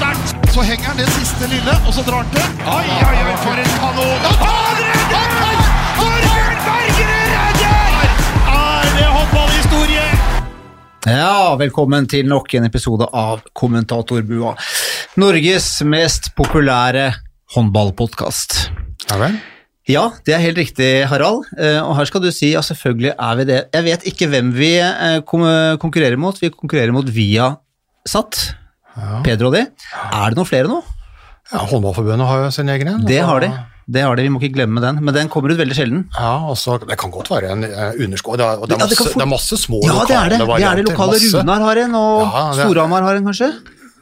sterkt. Så henger han det siste lille, og så drar han til. Oi, oi, oi, for en kanon! Han redder! Torbjørn Bergerud redder! Er det håndballhistorie? Ja, velkommen til nok en episode av Kommentatorbua. Norges mest populære håndballpodkast. Ja vel? Ja, det er helt riktig, Harald. Eh, Og her skal du si ja, selvfølgelig er vi det. Jeg vet ikke hvem vi eh, konkurrerer mot. Vi konkurrerer mot Viasat. Pedro og de. Er det noen flere nå? Ja, Håndballforbundet har jo sin egen en. Det har de. Det har de, Vi må ikke glemme den. Men den kommer ut veldig sjelden. Ja, også, Det kan godt være en uh, underskudd. Det, det, Ja, det det er masse små Ja, det er det. Det er det lokale masse. Runar har en, og Ja, Storhamar har en, kanskje?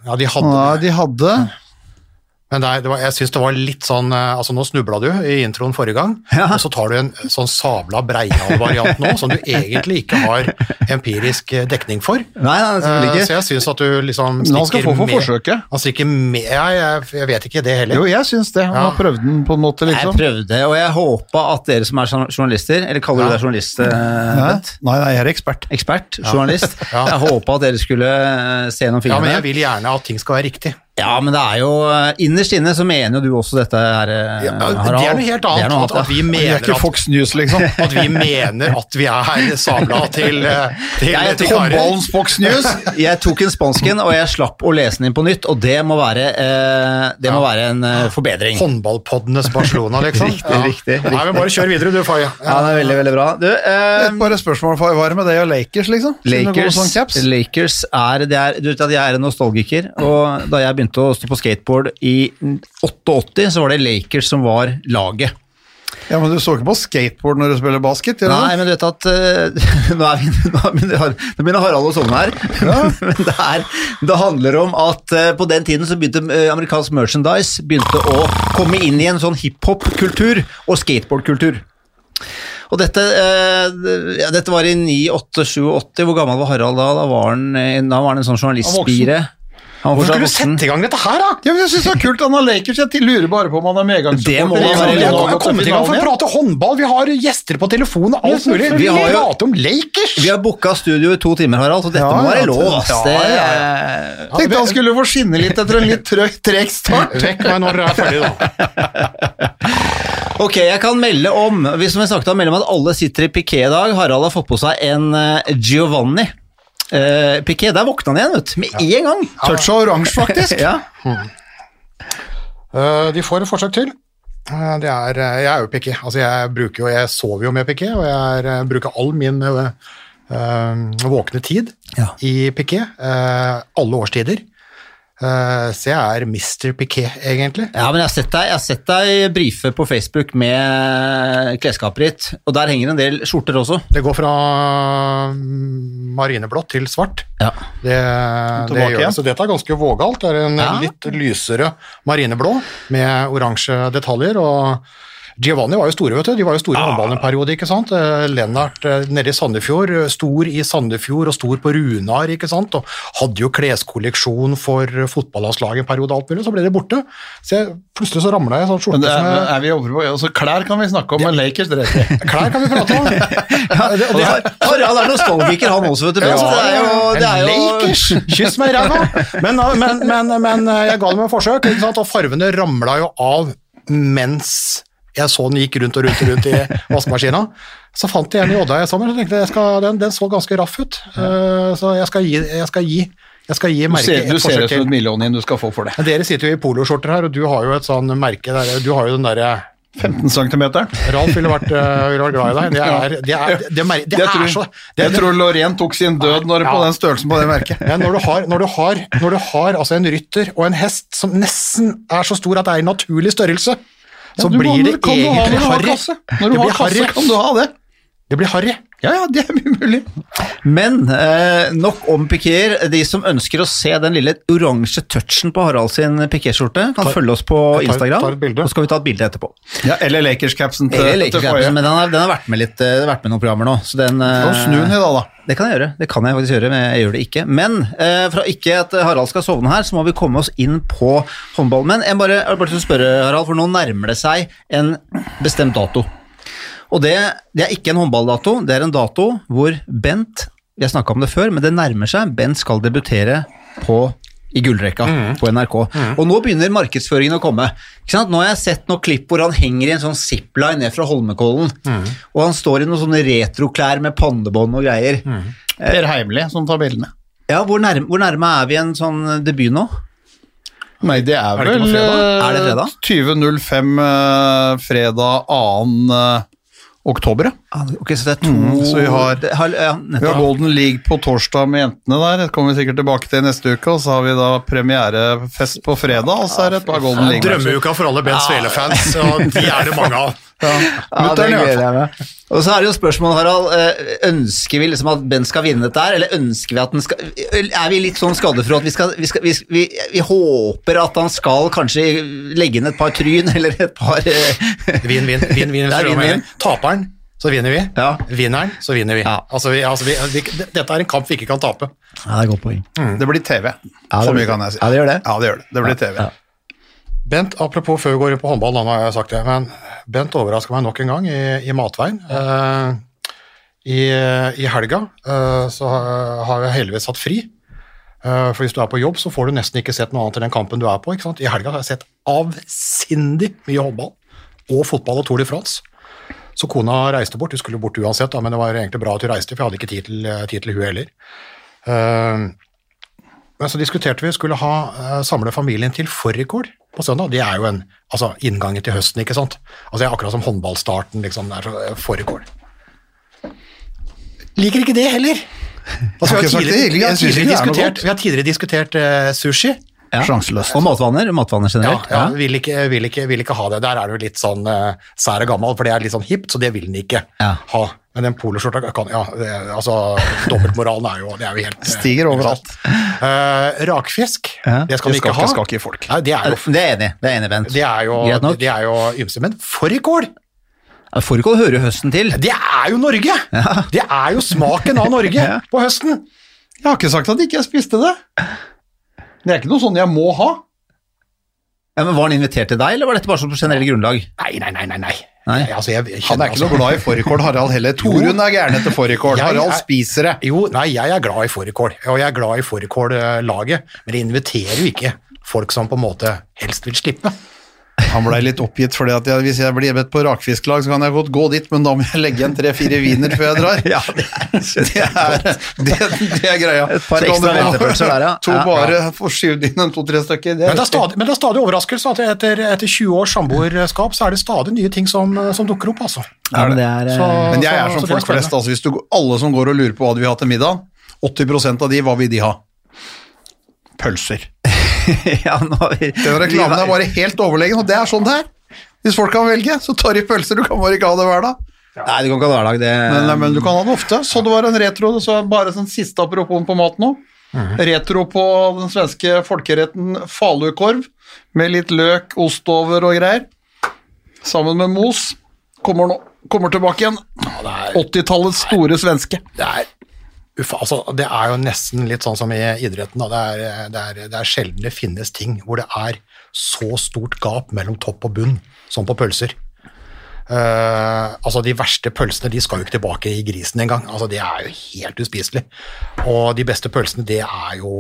Ja, de hadde Ja, de hadde Men det, er- det var, jeg syns det var litt sånn eh, Altså, nå snubla du i introen forrige gang, Ja. og så tar du en sånn sabla Breial-variant nå, som du egentlig ikke har empirisk eh, dekning for. Nei, nei, selvfølgelig Eh, ikke. Så jeg syns at du liksom Men han skal få for forsøket. Han stikker med ja, jeg, jeg vet ikke det heller. Jo, jeg syns det. Han Ja. har prøvd den på en måte, liksom. Jeg prøvde, og jeg håpa at dere som er journalister, eller kaller du deg journalist, eh, Nei, nei, jeg er ekspert. Ekspert, journalist. Ja. Jeg håpa at dere skulle eh, se gjennom Ja, men jeg vil gjerne at ting skal være riktig. Ja, men det er jo eh, Innerst inne så mener jo du også dette her, eh, Ja, Harald. det er noe helt annet. Det er noe at, at vi er mener ikke at, Fox News, liksom. at vi mener at vi er sabla til, eh, til, Jeg tok. Håndballens Fox News. Jeg tok en spansken, og jeg slapp å lese den inn på nytt, og det må være, eh, det må være en eh, forbedring. Håndballpoddenes Barcelona, liksom. Riktig, riktig, riktig. Nei, men bare kjør videre, du, Faye. Ja, det er veldig, veldig bra. Du, eh, bare spørsmål, Faye. Hva er det med deg og Lakers, liksom? Lakers, sånn? Lakers er, det er Du vet at jeg er en nostalgiker, og da jeg begynte å stå på skateboard i 88, så var det Lakers som var laget. Ja, men du så ikke på skateboard når du spiller basket? du Nei, men du vet at uh, vi, nå, er begynner Harald å sovne her. men det, er, det handler om at uh, på den tiden så begynte uh, amerikansk merchandise begynte å komme inn i en sånn hiphop-kultur og skateboard-kultur. Og dette, ja, dette var i 98-87. Hvor gammel var Harald da? Da var han, da var han en sånn journalistspire. Hvorfor skulle du sette i gang dette her, da? Ja, men jeg synes det er kult. Han har Lakers. Jeg lurer bare på om han er medgangssupporter. Norge Jeg har kommet i gang for å prate håndball, vi har gjester på telefonen og alt mulig. Vi har jo- prater om Lakers! Vi har booka studio i to timer, Harald, så dette Ja, må være lov. ass. ja, Det, ja, eh, Tenkte han skulle få skinne litt etter en litt treg start. Vekk meg når dere er ferdig, da. Ok, jeg kan melde om Hvis vi snakket om, melde om at alle sitter i piké i dag. Harald har fått på seg en eh, Giovanni. Uh, Piquet, der våkna han igjen, vet du. Med en gang. Touch og oransje, faktisk. Ja. Eh, de får et forsøk til. Uh, det er, jeg er jo Piquet. Altså, jeg, bruker jo, jeg sover jo med Piquet, og jeg er, bruker all min våkne tid Ja. i Piquet. alle årstider. Eh, så jeg er Mr. Piquet, egentlig. ja, men jeg har sett deg, jeg har sett deg brife på Facebook med klesskapet ditt, og der henger en del skjorter også. Det går fra marineblått til svart. Ja. Det, det gjør det. Så dette er ganske vågalt. Det er en Ja. litt lysere marineblå med oransje detaljer. og Giovanni var jo store, vet du. De var jo store i håndballen en periode, ikke sant. Eh, Lennart eh, nede i Sandefjord, eh, stor i Sandefjord og stor på Runar, ikke sant. Og hadde jo kleskolleksjon for fotballandslaget en periode, alt mulig. Så ble det borte. Så jeg, plutselig så ramla jeg sånn Men skjorte som er, jeg er vi over på altså, Klær kan vi snakke om, men Lakers dreier seg Klær kan vi prate om. Ja, det, det er, Harald er nostalgiker, han også, vet du. så det er jo, det er jo Lakers! Kyss meg i ræva! Men, men, men, men jeg ga dem et forsøk, ikke sant? og farvene ramla jo av mens jeg så den gikk rundt og rundt og rundt i vaskemaskina. Så fant jeg en i Odda i sommer, så tenkte jeg, skal, den, den så ganske raff ut. Eh, så jeg skal gi, jeg skal gi, jeg skal gi Du forsøk ser, du et ser ut som til. et millionin du skal få for det. Men dere sitter jo i poloskjorter her, og du har jo et sånn merke der, du har jo den derre 15 cm. Ralf ville vært, uh, ville vært glad i deg. Det er, det er, det er, det Jeg er tror, så det jeg tror Lorén tok sin død når, på den størrelsen på det merket. Ja, når du har, når du har, når du har altså en rytter og en hest som nesten er så stor at det er en naturlig størrelse, så blir det egentlig når du har harry. Det du blir har kasse, harry. kan du ha det. Det blir harry. Ja, ja, det er mye mulig. Men eh, nok om pikéer. De som ønsker å se den lille oransje touchen på Harald sin pikéskjorte, kan Tar- følge oss på tar- Instagram. tar et bilde. Så skal vi ta et bilde etterpå. Ja, eller Lakers-capsen til, Eller til men den har, den har vært med litt eh, vært med noen programmer nå. Så den, eh, snu den i dag, da. Det kan jeg gjøre, det kan jeg faktisk gjøre, men jeg gjør det ikke. Men eh, for ikke at Harald skal sovne her, så må vi komme oss inn på håndballen. Men jeg bare, jeg bare til å spørre, Harald, for nå nærmer det seg en bestemt dato. Og det, det er ikke en håndballdato, det er en dato hvor Bent Vi har snakka om det før, men det nærmer seg. Bent skal debutere på i gullrekka på NRK. Og nå begynner markedsføringen å komme. Nå har jeg sett noen klipp hvor han henger i en sånn zipline ned fra Holmenkollen, og han står i noen sånne retroklær med pannebånd og greier. Per Heimli som tar bildene. Ja, hvor nærme, hvor nærme er vi en sånn debut nå? Nei, det er vel eh, Er det fredag? 20.05 eh, fredag 2. eh, oktober, ja. Ah, Ok, så det er to Mm, så vi har- det, har ja, Vi har. Golden League på torsdag med jentene der, det kommer vi sikkert tilbake til neste uke, og så har vi da premierefest på fredag, og så er det et par Golden League. Drømmeuka for alle Bent Svele-fans, og de er det mange av. Ja, det i hvert gleder jeg meg. Og så er det jo spørsmålet, Harald. eh, Ønsker vi liksom at Ben skal vinne dette her, eller ønsker vi at den skal Er vi litt sånn skadefrå at vi, skal, vi, skal, vi, vi, vi håper at han skal kanskje legge inn et par tryn, eller et par eh, Vinn, vinn, vinn, vinn. Er vinn, vinn. Taperen, så vinner vi. Ja. Vinneren, så vinner vi. Ja. Altså, vi, altså vi, vi. Dette er en kamp vi ikke kan tape. Ja, det er et godt poeng. Det blir TV, Ja, det så blir- mye kan jeg si. Ja, det gjør det. Ja, det gjør det. Det blir TV. Ja. Bent, apropos før vi går inn på håndball, nå har jeg sagt det, men Bent overrasker meg nok en gang i, i matveien. Uh, i, I helga uh, så har jeg heldigvis hatt fri. Eh, for hvis du er på jobb, så får du nesten ikke sett noe annet enn den kampen du er på. ikke sant? I helga har jeg sett avsindig mye håndball og fotball og Tour de France. Så kona reiste bort. Hun skulle bort uansett, da, men det var egentlig bra at hun reiste, for jeg hadde ikke tid til, tid til hun heller. Eh, men så diskuterte vi skulle ha, eh, samle familien til fårikål på søndag. Det er jo en, altså inngangen til høsten, ikke sant? Altså det er akkurat som håndballstarten, liksom, det er så eh, fårikål. Liker ikke det heller. Altså, vi, har tidligere, vi, har tidligere ikke det er diskutert, vi har tidligere diskutert eh, sushi. Ja. Sjanseløst. Og matvaner, matvaner Ja, generelt. ja, vil, ikke, vil, ikke, vil ikke ha det. Der er du litt sånn uh, sær og gammel, for det er litt sånn hipt, så det vil den ikke Ja. ha. Men den poloskjorta kan Ja, det, altså, dobbeltmoralen er jo, det er jo helt eh, Stiger overalt. Uh, rakfisk, Ja. det skal du vi ikke ha. ikke- skal ikke folk. Nei, det er jo, Det er enig. Det er enig Bent. det er jo, Greit nok. det er jo ymse. Men fårikål, Fårikål hører høsten til. det er jo Norge! Det er jo smaken av Norge Ja. på høsten. Jeg har ikke sagt at ikke jeg spiste det. Det er ikke noe sånn jeg må ha. Ja, men Var han invitert til deg, eller var dette bare sånn på generelt grunnlag? Nei, nei, nei, nei. nei. Nei. Altså, jeg, jeg Han er kjenner ikke noe glad i fårikål, Harald heller. Torunn er gæren etter fårikål. Harald er- spiser det. Jo, nei, jeg er glad i fårikål, og jeg er glad i fårikållaget, men jeg inviterer jo ikke folk som på en måte helst vil slippe. Han blei litt oppgitt, at hvis jeg blir bedt på rakfisklag, så kan jeg godt gå dit, men da må jeg legge igjen tre-fire viner før jeg drar. Ja, det Det er, det, er greia. Et par Så ekstra ventepølser der, ja. To Ja. bare få skyvd inn en to-tre stykker. Det er Men det er stadig, men det er stadig overraskelse at etter, etter 20 års samboerskap så er det stadig nye ting som, som dukker opp, altså. Ja, men det er, eh, Så- Men jeg er som så er folk flest. Altså, hvis du, alle som går og lurer på hva de vil ha til middag, 80% av de, hva vil de ha? Pølser. ja, vi, Den reklamen er bare helt overlegen, og det er sånn det er. Hvis folk kan velge, så tar de pølser. Du kan bare ikke ha det hver dag. Nei, du kan ikke ha det hver dag. det Men, men du kan ha det ofte. Så det var en retro, så bare sånn siste apropos på mat nå. Retro på den svenske folkeretten falukorv, med litt løk, ost over og greier. Sammen med mos. Kommer, nå, kommer tilbake igjen. Ja, er, 80-tallets store svenske. det er Uffa, altså, det er jo nesten litt sånn som i idretten. Da. Det, er, det, er, det er sjelden det finnes ting hvor det er så stort gap mellom topp og bunn som på pølser. Uh, altså De verste pølsene de skal jo ikke tilbake i grisen engang. Altså, det er jo helt uspiselig. Og de beste pølsene det er jo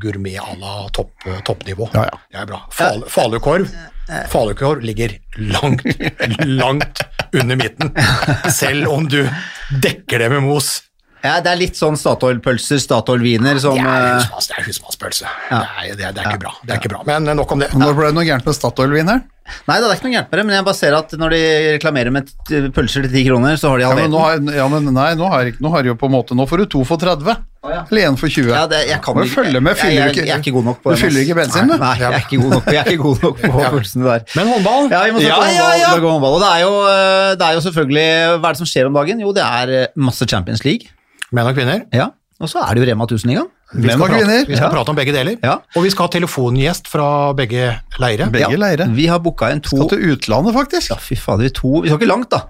gourmet à la topp, toppnivå. Ja, ja. Det er bra. Fal, falukorv Falukorv ligger langt, langt under midten, selv om du dekker det med mos. Ja, det er litt sånn Statoil-pølser, Statoil-viner som Det er, husmannspølse. Ja. det er. Det, det, er, ikke bra. Det er ikke bra. Men nok om det. Nå ble det noe gærent med Statoil-vin her. Nei, det er ikke noe gærent med det, men jeg bare ser at når de reklamerer med pølser til 10 kroner, så har de Ja, halvert ja, den. ja, men nei, nå har, nå har de jo på en måte Nå får du to for 30. ja. Eller én for 20. Ja, det, jeg kan følge med. Fyller jeg, ikke, jeg er ikke god nok på du fyller ikke bensin, du? Nei, jeg er ikke god nok, jeg er ikke god nok på pølsene der. Men håndball? Ja, vi må snakke Ja, ja, håndball, ja. håndball. Og det er, jo, eh, det er jo selvfølgelig Hva er det som skjer om dagen? Jo, det er eh, masse Champions League. Menn og kvinner? Ja. Og så er det jo Rema 1000-ligaen. Vi Menn skal og prate-. Vi skal Ja. prate om begge deler. Ja. Og vi skal ha telefongjest fra begge leire. Begge leire. Vi har booka en to Skal til utlandet, faktisk. Ja, fy fader, vi to Vi skal ikke langt, da.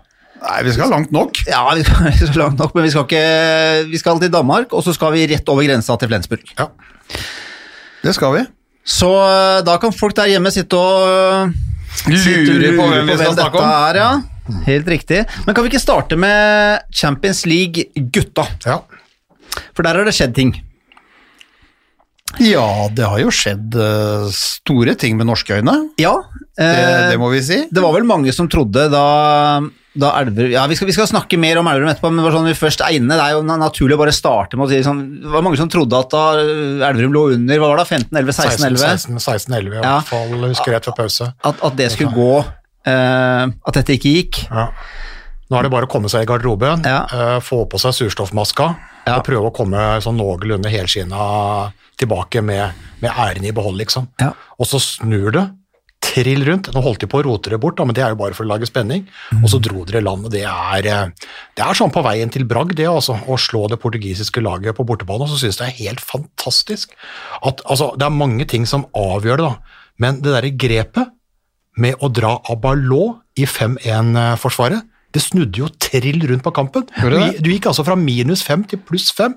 Nei, vi skal langt nok. Ja, vi skal så langt nok, men vi skal, ikke, vi skal til Danmark, og så skal vi rett over grensa til Flensburg. Ja. Det skal vi. Så eh, da kan folk der hjemme sitte og Lurer på hvem vi skal snakke om. er, ja. Helt riktig. Men kan vi ikke starte med Champions League gutta? ja. For der har det skjedd ting. Ja, det har jo skjedd eh, store ting med norske øyne, Ja, det, eh, det må vi si. det var vel mange som trodde da, da Elverum Ja, vi skal, vi skal snakke mer om Elverum etterpå, men sånn vi først er inne, det er jo naturlig å bare starte med å si sånn Det var mange som trodde at da Elverum lå under, hva var det, 15-11, 16-11? 16-11 i Ja. hvert fall, husker rett etter pause. At, at det skulle gå eh, At dette ikke gikk. Ja. Nå er det bare å komme seg i garderoben, Ja. uh, få på seg surstoffmaska Ja. og prøve å komme sånn noenlunde helskinna tilbake med, med æren i behold, liksom. Ja. Og så snur det, trill rundt. Nå holdt de på å rote det bort, da, men det er jo bare for å lage spenning. Og så dro dere land, og det er, eh, det er sånn på veien til bragd, det altså. Å slå det portugisiske laget på bortebane, og så synes jeg det er helt fantastisk. At, altså, det er mange ting som avgjør det, da. Men det derre grepet med å dra Abalot i 5-1-forsvaret. Det snudde jo trill rundt på kampen. Du, du gikk altså fra minus 5 til pluss 5,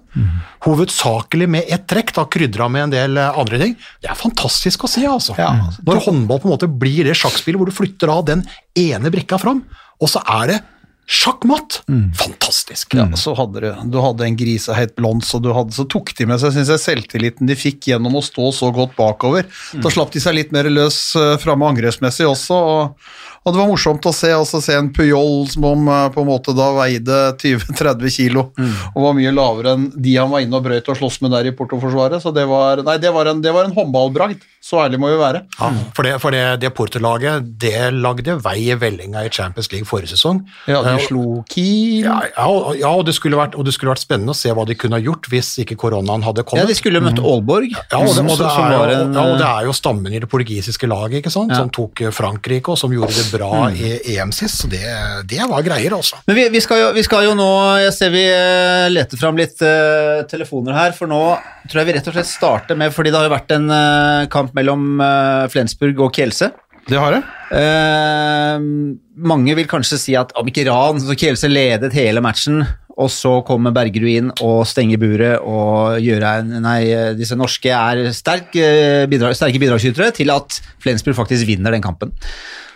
hovedsakelig med ett trekk, da krydra med en del eh, andre ting. Det er fantastisk å se, altså. Ja. Når håndball på en måte blir det sjakkspillet hvor du flytter av den ene brikka fram, og så er det sjakkmatt. Fantastisk. Ja, så hadde du, du hadde en griseheit blond, så, du hadde, så tok de med seg synes jeg, selvtilliten de fikk gjennom å stå så godt bakover. Da slapp de seg litt mer løs uh, framme angrepsmessig også, og, og det var morsomt å se, altså, se en Puyol som om, eh, på en måte da veide 20-30 kilo, og var mye lavere enn de han var inne og brøyt og sloss med der i Porto-forsvaret, så det var, nei, det var en, det var en håndballbragd, så ærlig må vi være. Ja, for det, for det, det Porto-laget, det lagde vei i vellinga i Champions League forrige sesong. Ja, de Eh, slo Kiel. Ja, ja, og- ja og, det vært, og det skulle vært spennende å se hva de kunne ha gjort hvis ikke koronaen hadde kommet. Ja, de skulle møtt Aalborg, Ja, og det, og, er jo, ja, og det er jo stammen i det portugisiske laget ikke sant? Som tok eh, Frankrike, og som gjorde det bra i EM sist. Så det, det var greier, altså. Men vi, vi, skal jo, vi skal jo nå Jeg ser vi eh, leter fram litt uh, telefoner her, for nå tror jeg vi rett og slett starter med Fordi det har jo vært en uh, kamp mellom uh, Flensburg og Kielse. Det har det. Mange vil kanskje si at om ikke ran, så Kielse ledet hele matchen, og så kommer Bergerud inn og stenger buret og gjør en Nei, disse norske er sterk, bidrag, sterke bidragsytere til at Flensburg faktisk vinner den kampen.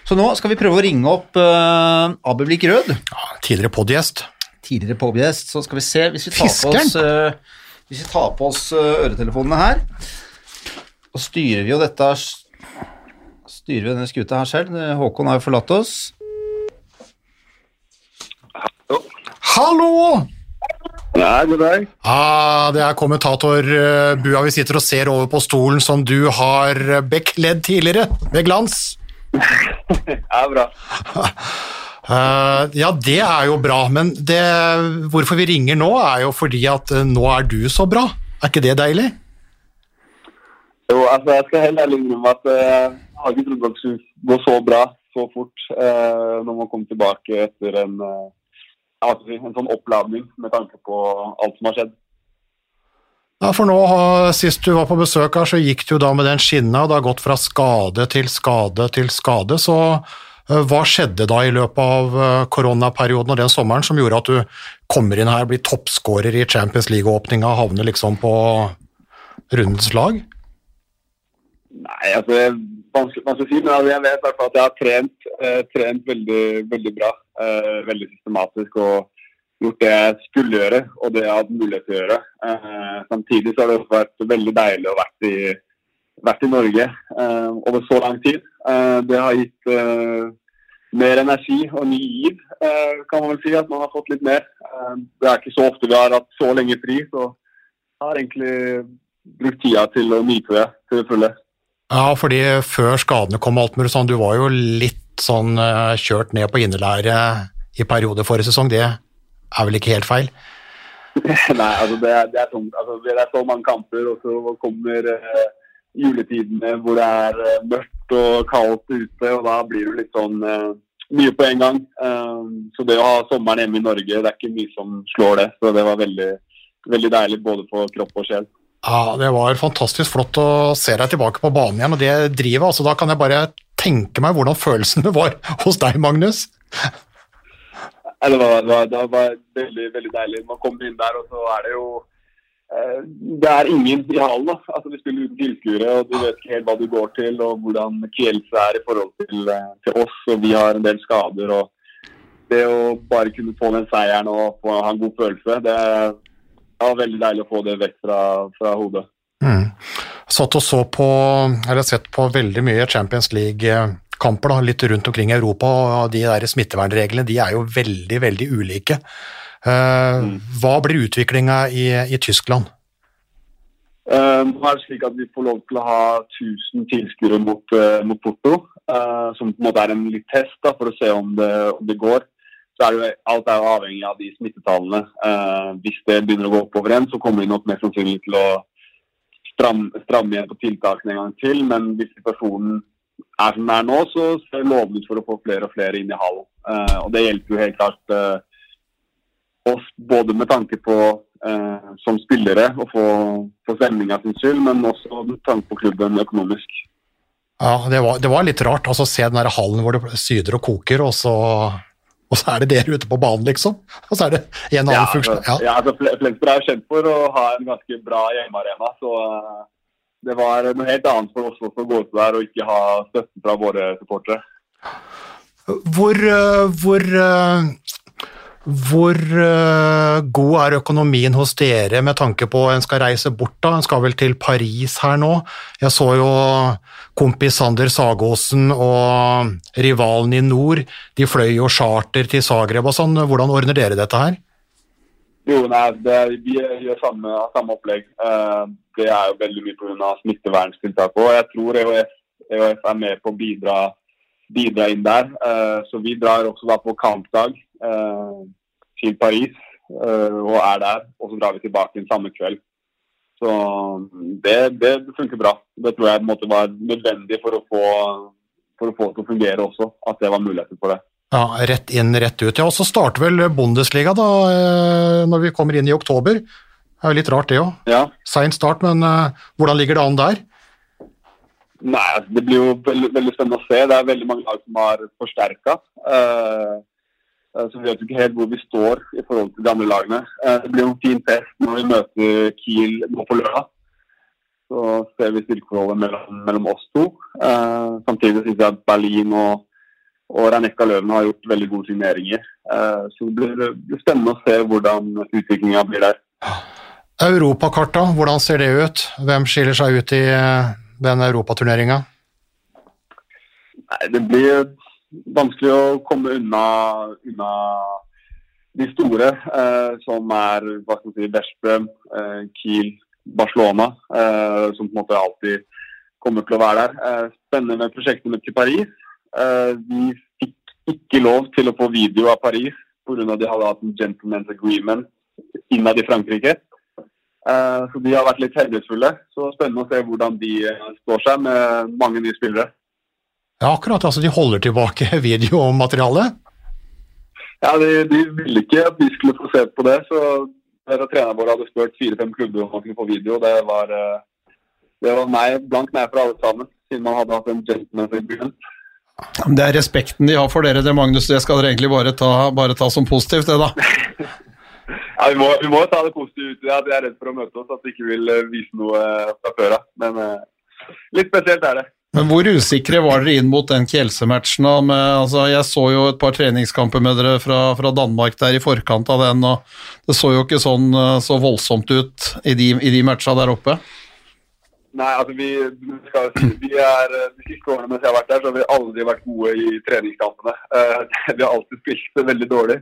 Så nå skal vi prøve å ringe opp uh, Abelvik Rød Ja, tidligere podgjest. tidligere podgjest. så skal vi se hvis vi tar på oss, uh, hvis vi tar på oss uh, øretelefonene her, og styrer vi jo dette styrer vi denne skuta her selv. Eh, Håkon har jo forlatt oss. Hallo! Nei, god dag. Ah, det er kommentator Bua vi sitter og ser over på stolen som du har bekledd tidligere, med glans. Ja, bra. Uh, ja, det er jo bra, men det, hvorfor vi ringer nå, er jo fordi at uh, nå er du så bra. Er ikke det deilig? Jo, altså, jeg skal helt ærlig innrømme at uh, jeg har ikke trodd at det skulle gå så bra så fort eh, når man kommer tilbake etter en, en sånn oppladning med tanke på alt som har skjedd. Ja, for nå, Sist du var på besøk her, så gikk du da med den skinna, det har gått fra skade til skade til skade. Så eh, hva skjedde da i løpet av eh, koronaperioden og den sommeren som gjorde at du kommer inn her, blir toppskårer i Champions League-åpninga, havner liksom på rundens lag? Nei, altså, det er vanskelig, vanskelig å si, men altså, jeg vet i hvert fall at jeg har trent, eh, trent veldig, veldig bra. Eh, veldig systematisk og gjort det jeg skulle gjøre, og det jeg hadde mulighet til å gjøre. Eh, samtidig så har det også vært veldig deilig å vært i, vært i Norge eh, over så lang tid. Eh, det har gitt eh, mer energi og ny giv, eh, kan man vel si. At man har fått litt mer. Eh, det er ikke så ofte vi har hatt så lenge fri, så jeg har egentlig brukt tida til å nyte det til det fulle. Ja, fordi før skadene kom alt mulig sånn, du var jo litt sånn kjørt ned på innelære i perioder forrige sesong, det er vel ikke helt feil? Nei, altså det er, det, er tungt. altså det er så mange kamper, og så kommer uh, juletidene hvor det er uh, mørkt og kaldt ute, og da blir det litt sånn uh, mye på en gang. Så det å ha sommeren hjemme i Norge, det er ikke mye som slår det. Så det var veldig, veldig deilig både for kropp og sjel. Ja, det var fantastisk flott å se deg tilbake på banen igjen, og det drivet, altså da kan jeg bare tenke meg hvordan følelsene var hos deg, Magnus. Det var, var, det var veldig, veldig deilig. Man kommer inn der, og så er det jo eh, Det er ingen i hallen. da. Altså, Vi spiller uten tilskuere, og du vet ikke helt hva du går til, og hvordan Kielse er i forhold til, eh, til oss. og Vi har en del skader. og Det å bare kunne få den seieren og få ha en god følelse, det var veldig deilig å få det vekk fra, fra hodet. Mm. satt og så på, eller sett på veldig mye Champions League-kamper da, litt rundt omkring i Europa, og de der smittevernreglene de er jo veldig, veldig ulike. Uh, hva blir utviklinga i, i, Tyskland? Uh, nå er det slik at Vi får lov til å ha 1000 tilskuere mot, uh, mot Porto, som på en måte er en litt test da, for å se om det, om det går. Så er det, alt er jo avhengig av de smittetallene. hvis det begynner å gå oppover igjen, så kommer de nok mest sannsynlig til å stramme, stramme igjen på tiltakene en gang til. Men hvis situasjonen er som den er nå, så ser det lovende ut for å få flere og flere inn i hallen. Uh, og det hjelper jo helt klart uh, oss både med tanke på uh, som spillere å få, få stemninga sin skyld, men også med tanke på klubben økonomisk. Ja, det var, det var litt rart. altså Se den der hallen hvor det syder og koker, og så og så er det dere ute på banen, liksom. Og så er det en annen ja, funksjon. Ja, ja altså, Flensburg er kjent for å ha en ganske bra hjemmearena. Så det var noe helt annet for også å gå ut der og ikke ha støtte fra våre supportere. Hvor, uh, hvor uh, hvor uh, god er økonomien hos dere med tanke på en skal reise bort? da? En skal vel til Paris her nå? Jeg så jo kompis Sander Sagåsen og rivalen i nord. De fløy jo charter til Zagreb og sånn. Hvordan ordner dere dette her? Jo, nei, det, Vi gjør samme, samme opplegg. Uh, det er jo veldig mye pga. smitteverntiltak òg. Jeg tror EOF, EOF, er med på å bidra, bidra inn der. Uh, så vi drar også da på kampdag til Paris og er der. Og så drar vi tilbake inn samme kveld. Så det, det, funker bra. Det tror jeg måte, var nødvendig for å, få, for å få det til å fungere også, at det var muligheter for det. Ja, Rett inn, rett ut. Ja, og Så starter vel Bundesliga da, eh, når vi kommer inn i oktober. Det er jo litt rart det òg. Ja. Sein start, men uh, hvordan ligger det an der? Nei, Det blir jo veldig, veldig, spennende å se. Det er veldig mange lag som har forsterka. Eh, så vi vet ikke helt hvor vi står i forhold til de andre lagene. Eh, det blir jo en fin test når vi møter Kiel nå på lørdag. Så ser vi styrkeforholdet mellom, mellom, oss to. Eh, samtidig syns jeg at Berlin og, og Reinetka Løven har gjort veldig gode signeringer. så det blir, blir spennende å se hvordan utviklinga blir der. Europakarta, hvordan ser det ut? Hvem skiller seg ut i den europaturneringa? Det blir vanskelig å komme unna, unna de store, eh, som er hva skal si, Veszprem, eh, Kiel, Barcelona, eh, som på en måte alltid kommer til å være der. Eh, spennende med prosjektene til Paris. Eh, vi fikk ikke lov til å få video av Paris pga. de hadde hatt en gentleman's agreement innad i Frankrike. Eh, så de har vært litt hemmelighetsfulle. Så spennende å se hvordan de står seg med mange nye spillere. Ja, akkurat. Altså, de holder tilbake videomaterialet? Ja, de, de ville ikke at vi skulle få se på det. så Trenerne våre hadde spurt fire-fem klubber om man kunne få video. Det var, eh, det var nei, blank nei for alle sammen, siden man hadde hatt en gentleman's agreement. Det er respekten de har for dere, det Magnus. Det skal dere egentlig bare ta, bare ta som positivt, det da. ja, vi må, vi må, ta det positivt jeg er redd for å møte oss, at de ikke vil eh, vise noe eh, fra før av. Men litt spesielt er det. Men hvor usikre var dere inn mot den Kjelse-matchen? Altså, jeg så jo et par treningskamper med dere fra, fra, Danmark der i forkant av den, og det så jo ikke sånn eh, så voldsomt ut i de, i de matcha der oppe. Nei, altså vi, skal, vi er, De siste årene mens jeg har vært der, så har vi aldri vært gode i treningskampene. Uh, vi har alltid spilt veldig dårlig.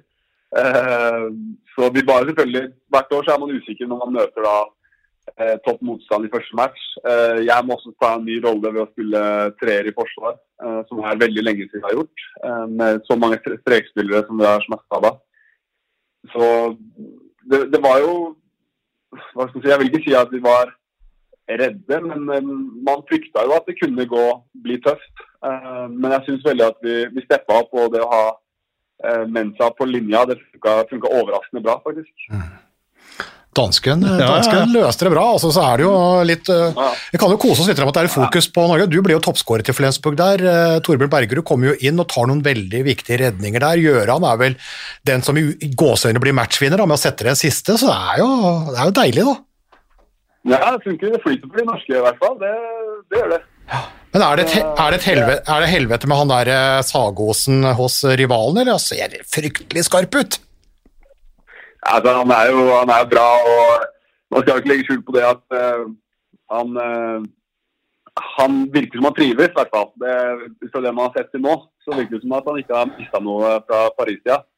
Uh, så vi bare selvfølgelig, Hvert år så er man usikker når man møter da uh, topp motstand i første match. Eh, jeg må også ta en ny rolle ved å spille treer i forsvar, eh, som er veldig lenge siden jeg har gjort. Eh, med så mange strekspillere som vi har smerta er. Så det, det, var jo hva skal Jeg si, jeg vil ikke si at vi var redde, men eh, man frykta jo at det kunne gå, bli tøft. Eh, men jeg syns veldig at vi, vi steppa opp, og det å ha Mensa på linja, det funka overraskende bra, faktisk. Mm. Dansken, dansken ja, ja. løste det bra. altså så er det jo litt Vi kan jo kose oss litt med at det er fokus på Norge. Du blir jo toppskårer til Flensburg der. Torbjørn Bergerud kommer jo inn og tar noen veldig viktige redninger der. Gjøran er vel den som i gåseøynene blir matchvinner da, med å sette den siste, så det er jo, det er jo deilig, da. Ja, det funker. Det flyter for de norske i hvert fall. Det, det gjør det. Ja. Men er det, er, det helvete, er det, helvete, med han der sagosen Sagåsen hos rivalen, eller? Han ser fryktelig skarp ut. Altså, han, er jo, han er bra, og man skal ikke legge skjul på det at uh, Han, uh, han virker som han trives, i hvert fall. Det, ut fra det man har sett til nå, så virker det som at han ikke har mista noe fra Paris-tida. Eh,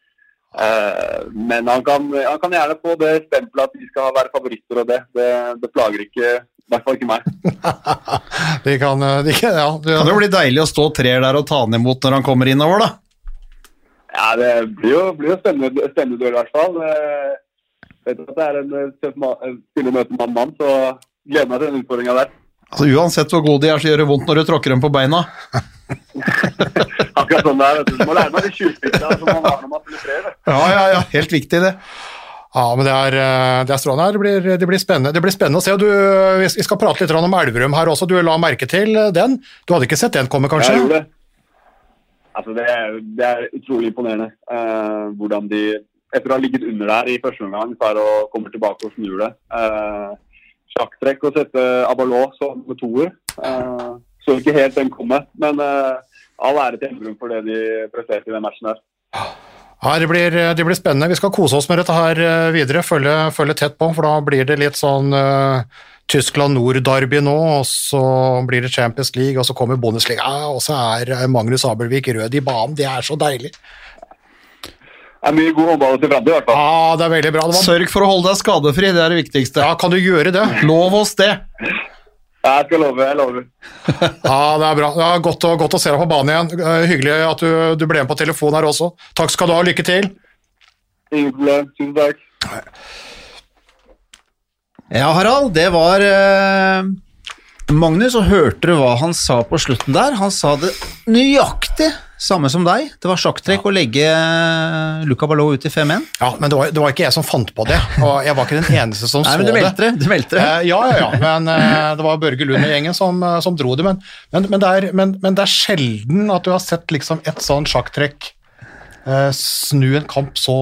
men han kan, han kan gjerne få det stempelet at de skal være favoritter og det. Det, det plager ikke, i hvert fall ikke meg. De kan, eh, de, kan- ja, det, Kan jo bli deilig å stå treer der og ta han imot når han kommer innover, da. Ja, det blir jo, blir jo spennende, spennende duell i hvert fall. Jeg vet at det er en eh, eh, spiller møte mann-mann, så gleder meg til den utfordringa der. Altså Uansett hvor gode de er, så gjør det vondt når du tråkker dem på beina. Akkurat sånn det vet du. Må lære meg de tjuvtriksene som man har når man flere. Ja, ja, ja, helt viktig det. ja, men det er, eh, det er strålende. her. Det blir, det, blir spennende. det blir spennende å se. Du, vi skal prate litt om Elverum her også. Du la merke til den. Du hadde ikke sett den komme, kanskje? Jeg gjorde det. Altså, det, er, det er utrolig imponerende uh, hvordan de, etter å ha ligget under der i første omgang, klarer å komme tilbake og snur det. Eh, Sjakktrekk å sette Abalot som toer. Uh, så ikke helt den komme, men uh, all ære til Elverum for det de presterte i den matchen her. Ja, det blir, det blir spennende. Vi skal kose oss med dette her eh, videre, følge, følge tett på, for da blir det litt sånn uh, Tyskland Nord-derby nå, og så blir det Champions League, og så kommer Bundesliga, og så er Magnus Abelvik rød i banen. Det er så deilig. Er mye god håndball til framtid, i hvert fall. Ja, det er veldig bra. Det var, Sørg for å holde deg skadefri, det er det viktigste. ja, kan du gjøre det? Lov oss det. Jeg skal love, jeg lover. Ja, det er bra. Er godt, å, godt å se deg på banen igjen. Eh, Hyggelig at du, du ble med på telefon her også. Takk skal du ha. Lykke til. Ingen problem. Tusen takk. Ja, Harald, det var eh, Magnus, og hørte du hva han sa på slutten der? Han sa det nøyaktig samme som deg. Det var sjakktrekk å legge eh, Luca Ballot ut i 5-1. Ja, men det var, det var ikke jeg som fant på det, og jeg var ikke den eneste som Nei, så men du det. meldte det. Du meldte det. Eh, ja, ja, ja, men eh, det var Børge Lund og gjengen som, eh, som dro det. Men, men, men, det er, men, men det er sjelden at du har sett liksom et sånn sjakktrekk eh, snu en kamp så,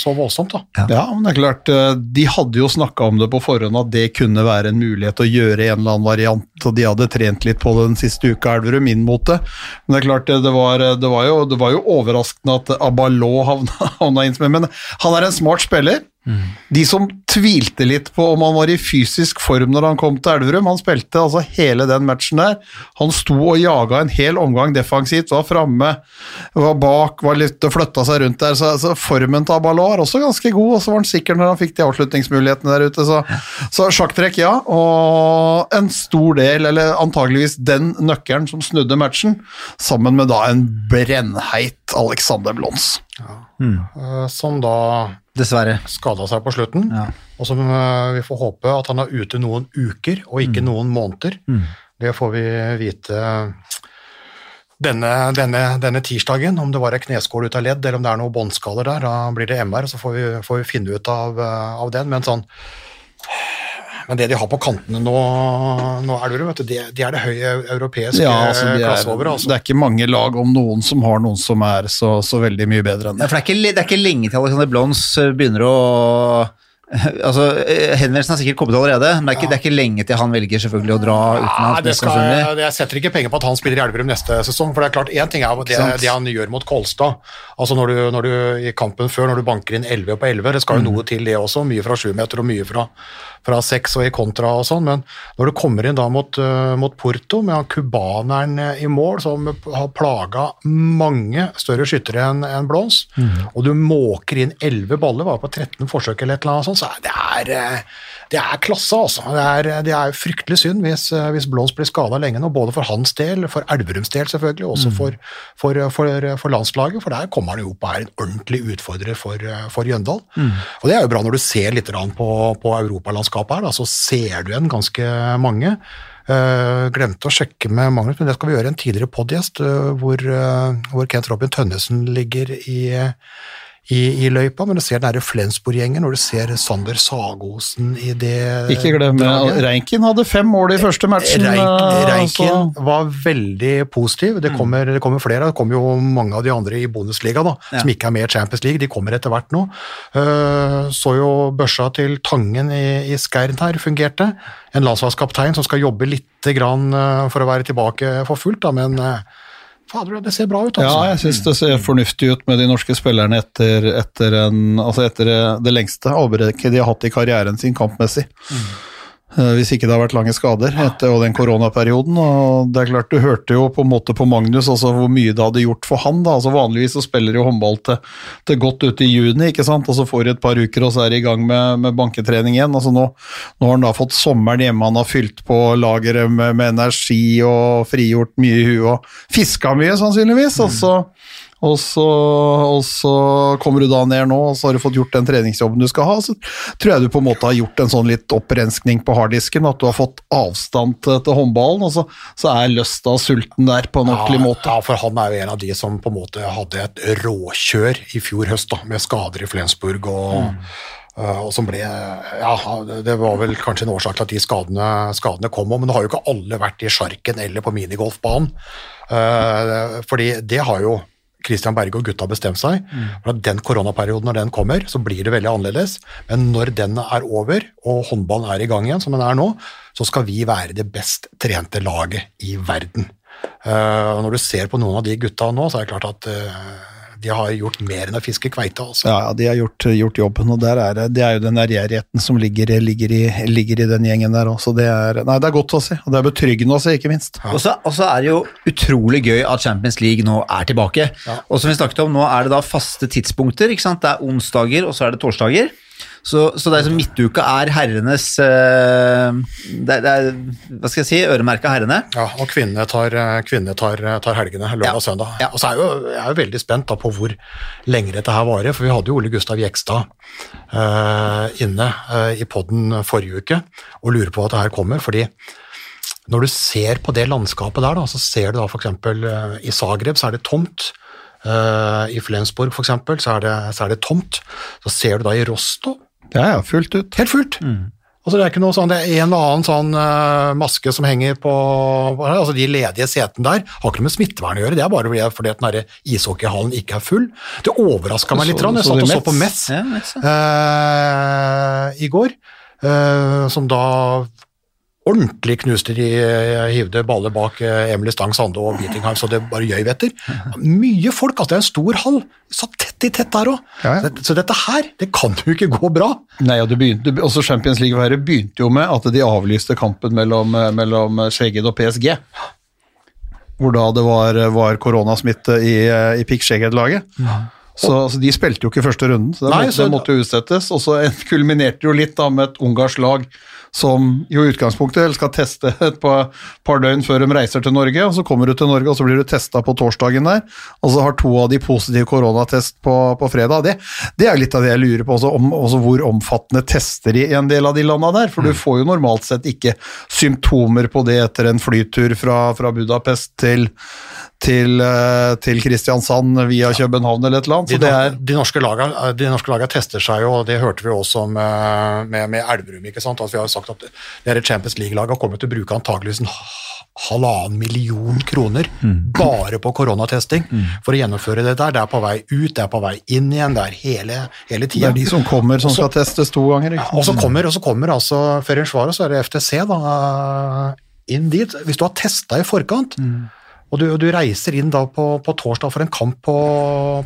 så voldsomt. da. Ja, men det er klart, eh, de hadde jo snakka om det på forhånd, at det kunne være en mulighet å gjøre en eller annen variant, og de hadde trent litt på det den siste uka, Elverum, inn mot det. Men det er klart, det var, det var, jo, det var jo overraskende at Abalot havna, havna inn som en Men han er en smart spiller. De som tvilte litt på om han var i fysisk form når han kom til Elverum, han spilte altså hele den matchen der. Han sto og jaga en hel omgang defensivt, var framme, var bak, var litt og flytta seg rundt der. Så, så formen til Abalo er også ganske god, og så var han sikker når han fikk de avslutningsmulighetene der ute. Så, så sjakktrekk, ja. Og en stor del, eller antageligvis den nøkkelen som snudde matchen, sammen med da en brennheit Alexander Blons. Eh, Som da Dessverre. skada seg på slutten, Ja. og som eh, vi får håpe at han er ute noen uker og ikke noen måneder. Det får vi vite denne, denne, denne tirsdagen, om det var ei kneskål ut av ledd eller om det er noen båndskaller der. Da blir det MR, så får vi, får vi finne ut av, eh, av den. Men sånn men det de har på kantene nå, nå er det, vet du, det, de er det høye europeiske Ja, altså, de er, klasse over. Altså. Det er ikke mange lag om noen som har noen som er så, så veldig mye bedre enn Ja, det. for det er, ikke, det er ikke lenge til Alexander Blons eh, begynner å Altså, eh, Henvendelsen har sikkert kommet allerede, men det er, ikke, det er ikke lenge til han velger selvfølgelig å dra utenlands. jeg, jeg setter ikke penger på at han spiller i Elverum neste sesong. for det er klart, Én ting er det, det han gjør mot Kolstad. altså når du, når du I kampen før, når du banker inn 11 på 11, det skal jo Mm. noe til det også. Mye fra 7 meter og mye fra, fra 6 og i kontra og sånn. Men når du kommer inn da mot, eh, mot Porto med han cubaneren eh, i mål, som har plaga mange større skyttere enn en Blons, Mm. og du måker inn 11 baller, var på 13 forsøk eller et eller annet sånt, så er det er, eh, det er klasse, altså. Det er, det er fryktelig synd hvis, hvis Blons blir skada lenge nå, både for hans del, for Elverums del selvfølgelig, og også for, for, for, for landslaget, for der kommer han jo opp og er en ordentlig utfordrer for, for Jøndal. Og det er jo bra når du ser litt på, på europalandskapet her, da, så ser du igjen ganske mange. Uh, glemte å sjekke med Magnus, men det skal vi gjøre i en tidligere podgjest, uh, hvor, uh, hvor Kent Robin Tønnesen ligger i, i, i løypa, men du ser den der Flensborg-gjengen, når du ser Sander Sagosen i det Ikke glem draget. Reinkin hadde fem mål i første matchen. Reik, eh, altså. var veldig positiv. Mm. Det kommer, det kommer flere. Det kommer jo mange av de andre i Bundesliga da, som ikke er med i Champions League. De kommer etter hvert nå. Eh, så jo børsa til Tangen i, i Skern her fungerte. En landslagskaptein som skal jobbe litt grann, eh, for å være tilbake for fullt, da, men eh, fader, det ser bra ut. Altså. Ja, jeg syns det ser fornuftig ut med de norske spillerne etter, etter, en, altså etter det lengste avbrekket de har hatt i karrieren sin kampmessig. Eh, Hvis ikke det har vært lange skader etter den koronaperioden. og det er klart Du hørte jo på en måte på Magnus altså hvor mye det hadde gjort for han. da, altså Vanligvis så spiller jo håndball til, til godt ut i juni, ikke sant, og så får de et par uker og så er de i gang med, med banketrening igjen. altså Nå, nå har han da fått sommeren hjemme, han har fylt på lageret med, med energi og frigjort mye i huet og fiska mye, sannsynligvis. og så og så, og så kommer du da ned nå, og så har du fått gjort den treningsjobben du skal ha. Så tror jeg du på en måte har gjort en sånn litt opprenskning på harddisken, at du har fått avstand til, til håndballen, og så, så er lysta og sulten der på en ordentlig måte. Ja, for han er jo en av de som på en måte hadde et råkjør i fjor høst, da, med skader i Flensburg og uh, og som ble, ja, Det var vel kanskje en årsak til at de skadene, skadene kom, men det har jo ikke alle vært i sjarken eller på minigolfbanen. Uh, fordi det har jo Christian Berge og gutta bestemt seg. for at Den koronaperioden, når den kommer, så blir det veldig annerledes. Men når den er over, og håndballen er i gang igjen, som den er nå, så skal vi være det best trente laget i verden. Uh, når du ser på noen av de gutta nå, så er det klart at uh, de har gjort mer enn å fiske kveite. Altså. Ja, ja, de har gjort, gjort jobben, og der er det, det er jo den ærgjerrigheten som ligger, ligger, i, ligger i den gjengen der også. Det er, nei, det er godt å se, og det er betryggende å se, ikke minst. Så og så er det jo utrolig gøy at Champions League nå er tilbake. Og som vi snakket om, nå er det da faste tidspunkter. ikke sant? Det er onsdager, og så er det torsdager. Så, så det er som midtuka er herrenes eh, det, er- det er, Hva skal jeg si? Øremerka herrene. Ja, og kvinnene tar, kvinne tar, tar helgene lørdag Ja. og søndag. Ja. Og så er jeg jo, jeg er jo veldig spent da på hvor lenge dette her varer, for vi hadde jo Ole Gustav Jekstad uh, inne uh, i podden forrige uke og lurer på at det her kommer, fordi når du ser på det landskapet der, da, så ser du da eksempel eh, i Zagreb så er det tomt, eh, i Flensburg for eksempel så er, det, så er det tomt, så ser du da i Rostov, Ja, ja, fullt ut. Helt fullt. Altså, det er ikke noe sånn, det er en og annen sånn uh, maske som henger på altså De ledige setene der har ikke noe med smittevern å gjøre, det er bare fordi, at den ishockeyhallen ikke er full. Det overraska meg litt. Så- rann. Jeg så satt og så på Mets? Ja, uh, i går, uh, som da ordentlig knuste de eh, hivde baller bak eh, Emily Stang Sande og Beatingham, så det bare gjøy etter. Mye folk, altså det er en stor hall. Satt tett i tett der òg. Ja, ja. Så dette her, det kan jo ikke gå bra. Nei, og det begynte, også Champions League begynte jo med at de avlyste kampen mellom, mellom Skjegged og PSG. Hvor da det var, var koronasmitte i, i Pick Skjegged-laget. Så, altså, de spilte jo ikke første runden, så det, måtte, så- måtte jo utsettes. Og så kulminerte jo litt da med et ungarsk lag som jo i utgangspunktet skal teste et par, par døgn før de reiser til Norge. og Så kommer du til Norge, og så blir du testa på torsdagen der. Og så har to av de positiv koronatest på, på fredag. Det, det er litt av det jeg lurer på, også, om, også hvor omfattende tester i en del av de landa der. For du får jo normalt sett ikke symptomer på det etter en flytur fra, fra Budapest til, til, eh, til Kristiansand via København eller et eller annet. De, det er de, norske laga, de norske laga tester seg jo, og det hørte vi også med, med, med Elverum. ikke sant? Altså, vi har sagt at dere Champions League-laget kommer til å bruke antageligvis en halvannen million kroner bare på koronatesting for å gjennomføre det der. Det er på vei ut, det er på vei inn igjen, det er hele, hele det er de som kommer som skal testes to ganger. Ikke? Og så kommer, og så kommer altså Ferencvaros, så er det FTC, da, inn dit. Hvis du har testa i forkant, og du, du reiser inn da på, på torsdag for en kamp på,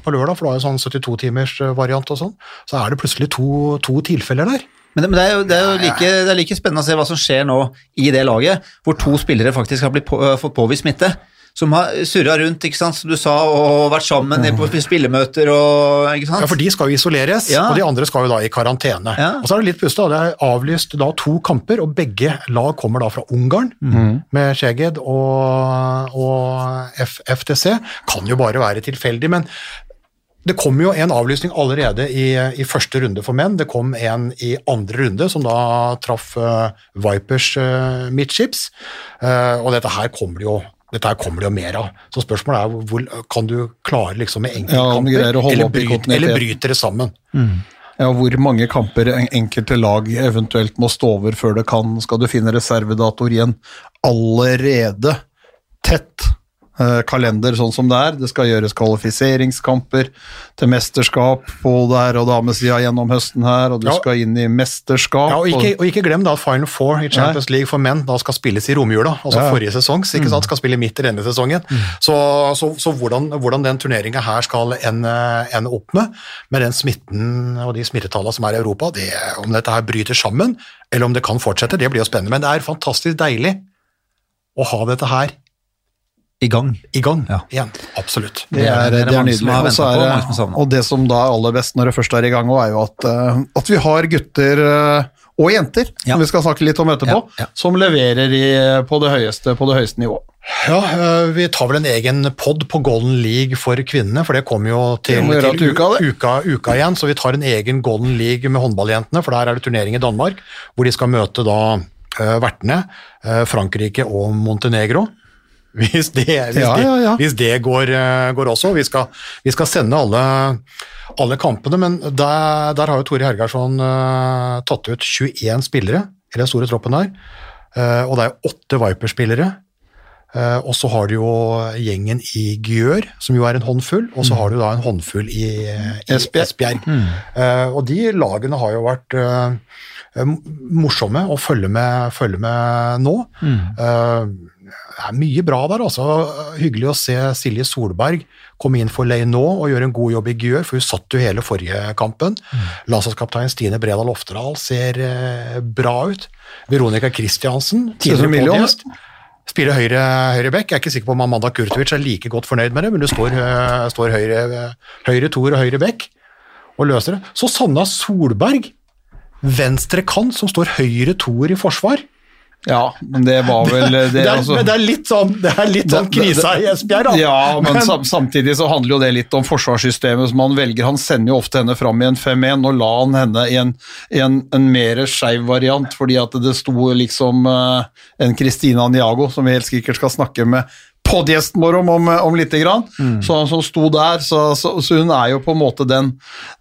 på lørdag, for du har jo sånn 72-timers variant og sånn, så er det plutselig to, to tilfeller der. Men, det, men det, er jo, det, er jo like, det er like spennende å se hva som skjer nå i det laget, hvor to spillere faktisk har blitt på, øh, fått påvist smitte. Som har surra rundt, ikke sant, som du sa, og vært sammen nede på spillemøter og ikke sant? Ja, For de skal jo isoleres, Ja. og de andre skal jo da i karantene. Ja. Og så er det litt pustet, det er avlyst da to kamper, og begge lag kommer da fra Ungarn, med Szeged og, og F FTC. Kan jo bare være tilfeldig, men det kom jo en avlysning allerede i, i første runde for menn. Det kom en i andre runde, som da traff uh, Vipers uh, midtskips. Uh, og dette her kommer det jo dette her kommer det jo mer av. Så spørsmålet er hvor kan du klare liksom med enkeltkamper, ja, eller, opp bryt, eller bryter det sammen. Ja, hvor mange kamper enkelte lag eventuelt må stå over før det kan, skal du finne reservedator igjen allerede tett kalender sånn som det er. Det skal gjøres kvalifiseringskamper til mesterskap på der og damesida gjennom høsten her, og du Ja. skal inn i mesterskap. Ja, og ikke, og ikke glem da at Final Four i Champions League for menn da skal spilles i romjula. Altså Ja. forrige sesongs, ikke sant? Skal spille midt i denne sesongen. Så, så, så hvordan, hvordan den turneringa her skal ende, ende opp med, med den smitten og de smittetallene som er i Europa, det, om dette her bryter sammen, eller om det kan fortsette, det blir jo spennende. Men det er fantastisk deilig å ha dette her I gang. i gang Ja. igjen. Absolutt. Det er, det er, det er nydelig. Er, på, er det, og det som da er aller best når det først er i gang, er jo at, eh, at vi har gutter eh, og jenter, Ja. som vi skal snakke litt om etterpå, Ja, ja. som leverer i, på, det høyeste, på det høyeste nivået. Ja, vi tar vel en egen pod på Golden League for kvinnene, for det kommer jo til, til til uka, uka, uka igjen, så vi tar en egen Golden League med håndballjentene, for der er det turnering i Danmark, hvor de skal møte da vertene, Frankrike og Montenegro. Hvis det, hvis Ja, ja, ja, Det, Hvis det går, øh, går også. Vi skal, vi skal sende alle, alle kampene, men der, der har jo Tore Hergarsson uh, tatt ut 21 spillere i den store troppen der, Uh, og det er åtte Viper-spillere. Uh, og så har du jo gjengen i Gjør, som jo er en håndfull, og så har du da en håndfull i, i Esbjerg. Mm. Uh, og de lagene har jo vært eh, eh, morsomme å følge med, følge med nå. Eh, det er mye bra der, altså. Hyggelig å se Silje Solberg komme inn for Leinot og gjøre en god jobb i Gjør, for hun satt jo hele forrige kampen. Landslagskaptein Stine Bredal Oftedal ser eh, bra ut. Veronica Christiansen, tidligere podgjest. Spiller høyre, høyre back. Jeg er ikke sikker på om Amanda Kurtovic er like godt fornøyd med det, men det står, uh, står høyre, høyre toer og høyre back og løser det. Så Sanna Solberg, venstre kant, som står høyre toer i forsvar. Ja, men det var vel det, Det er, altså- men det er litt sånn, det er litt sånn krisa i Esbjerg, da. Ja, men, men, samtidig så handler jo det litt om forsvarssystemet som han velger. Han sender jo ofte henne fram i en 5-1, og la han henne i en, en, en mer skeiv variant, fordi at det sto liksom eh, en Christina Niago, som vi helt sikkert skal snakke med podgjesten vår om, om, om lite grann, så, som sto der. Så, så, så hun er jo på en måte den,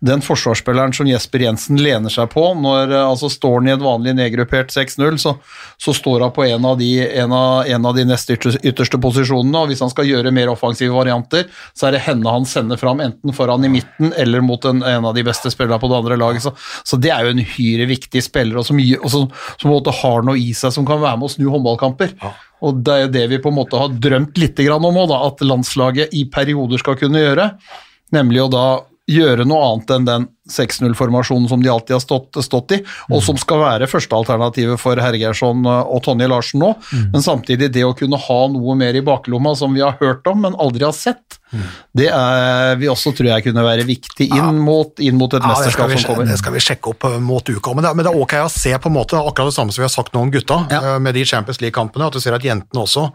den forsvarsspilleren som Jesper Jensen lener seg på. Når eh, altså står han i et vanlig nedgruppert 6-0, så, så står han på en av de, en av, en av de nest ytterste, ytterste posisjonene, og hvis han skal gjøre mer offensive varianter, så er det henne han sender fram, enten foran i midten eller mot en, en av de beste spillerne på det andre laget. Så, så det er jo en uhyre viktig spiller, og som, og som, som en har noe i seg som kan være med å snu håndballkamper. Og det er jo det vi på en måte har drømt litt om òg, at landslaget i perioder skal kunne gjøre. Nemlig å da gjøre noe annet enn den 6-0-formasjonen som de alltid har stått, stått i, og som skal være førstealternativet for Hergersson og Tonje Larsen nå. Men samtidig det å kunne ha noe mer i baklomma som vi har hørt om, men aldri har sett, det er vi også tror jeg kunne være viktig inn, mot, inn mot et Ja, mesterskap vi, som kommer. det skal vi sjekke opp eh, mot uka. Men det, men det er ok å se på en måte akkurat det samme som vi har sagt nå om gutta, Ja. eh, med de Champions League-kampene. At du ser at jentene også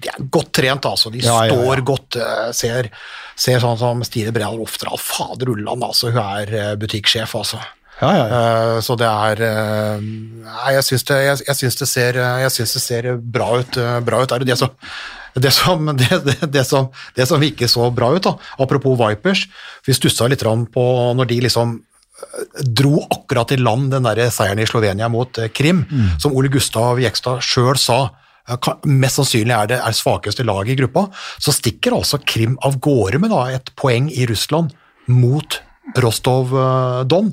de er godt trent. altså. De Ja, står godt. eh, Ser, ser sånn som Stine Bredal Oftedal. Fader ulland, altså. Hun er eh, butikksjef, altså. Ja, ja, ja. Eh, Så det er eh, Nei, jeg syns det, jeg, jeg syns det, ser, jeg syns det ser bra ut. eh, Bra ut. Er det det som det som, det, som, det som ikke så bra ut, da, apropos Vipers Vi stussa litt på når de liksom eh, dro akkurat i land den der seieren i Slovenia mot Krim, Krim, som Ole Gustav Jekstad sjøl sa eh, mest sannsynlig er det er svakeste laget i gruppa, så stikker altså Krim av gårde med da, et poeng i Russland mot Rostov-Don.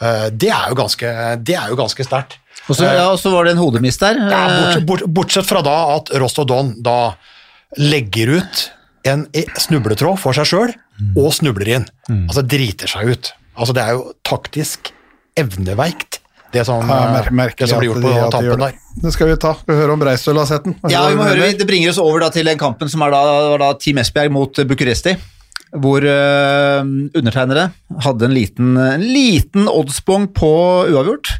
Eh, Det er jo ganske, det er ganske sterkt. Og så, ja, var det en hodemist der. Ja, Eh, bortsett, bort, bortsett fra da at Rostov Don da legger ut en snubletråd for seg sjøl, og snubler inn. Altså driter seg ut. Altså Det er jo taktisk evneveikt, det som, Ja, eh, det som blir gjort på de tampen det. der. Det skal vi ta. Vi hører om Breistøl har sett den? Ja, vi må høre, Det bringer oss over da til den kampen som er da, var da Team Esbjerg mot Bucuresti. Hvor uh, undertegnere hadde en liten, en liten oddsbong på uavgjort.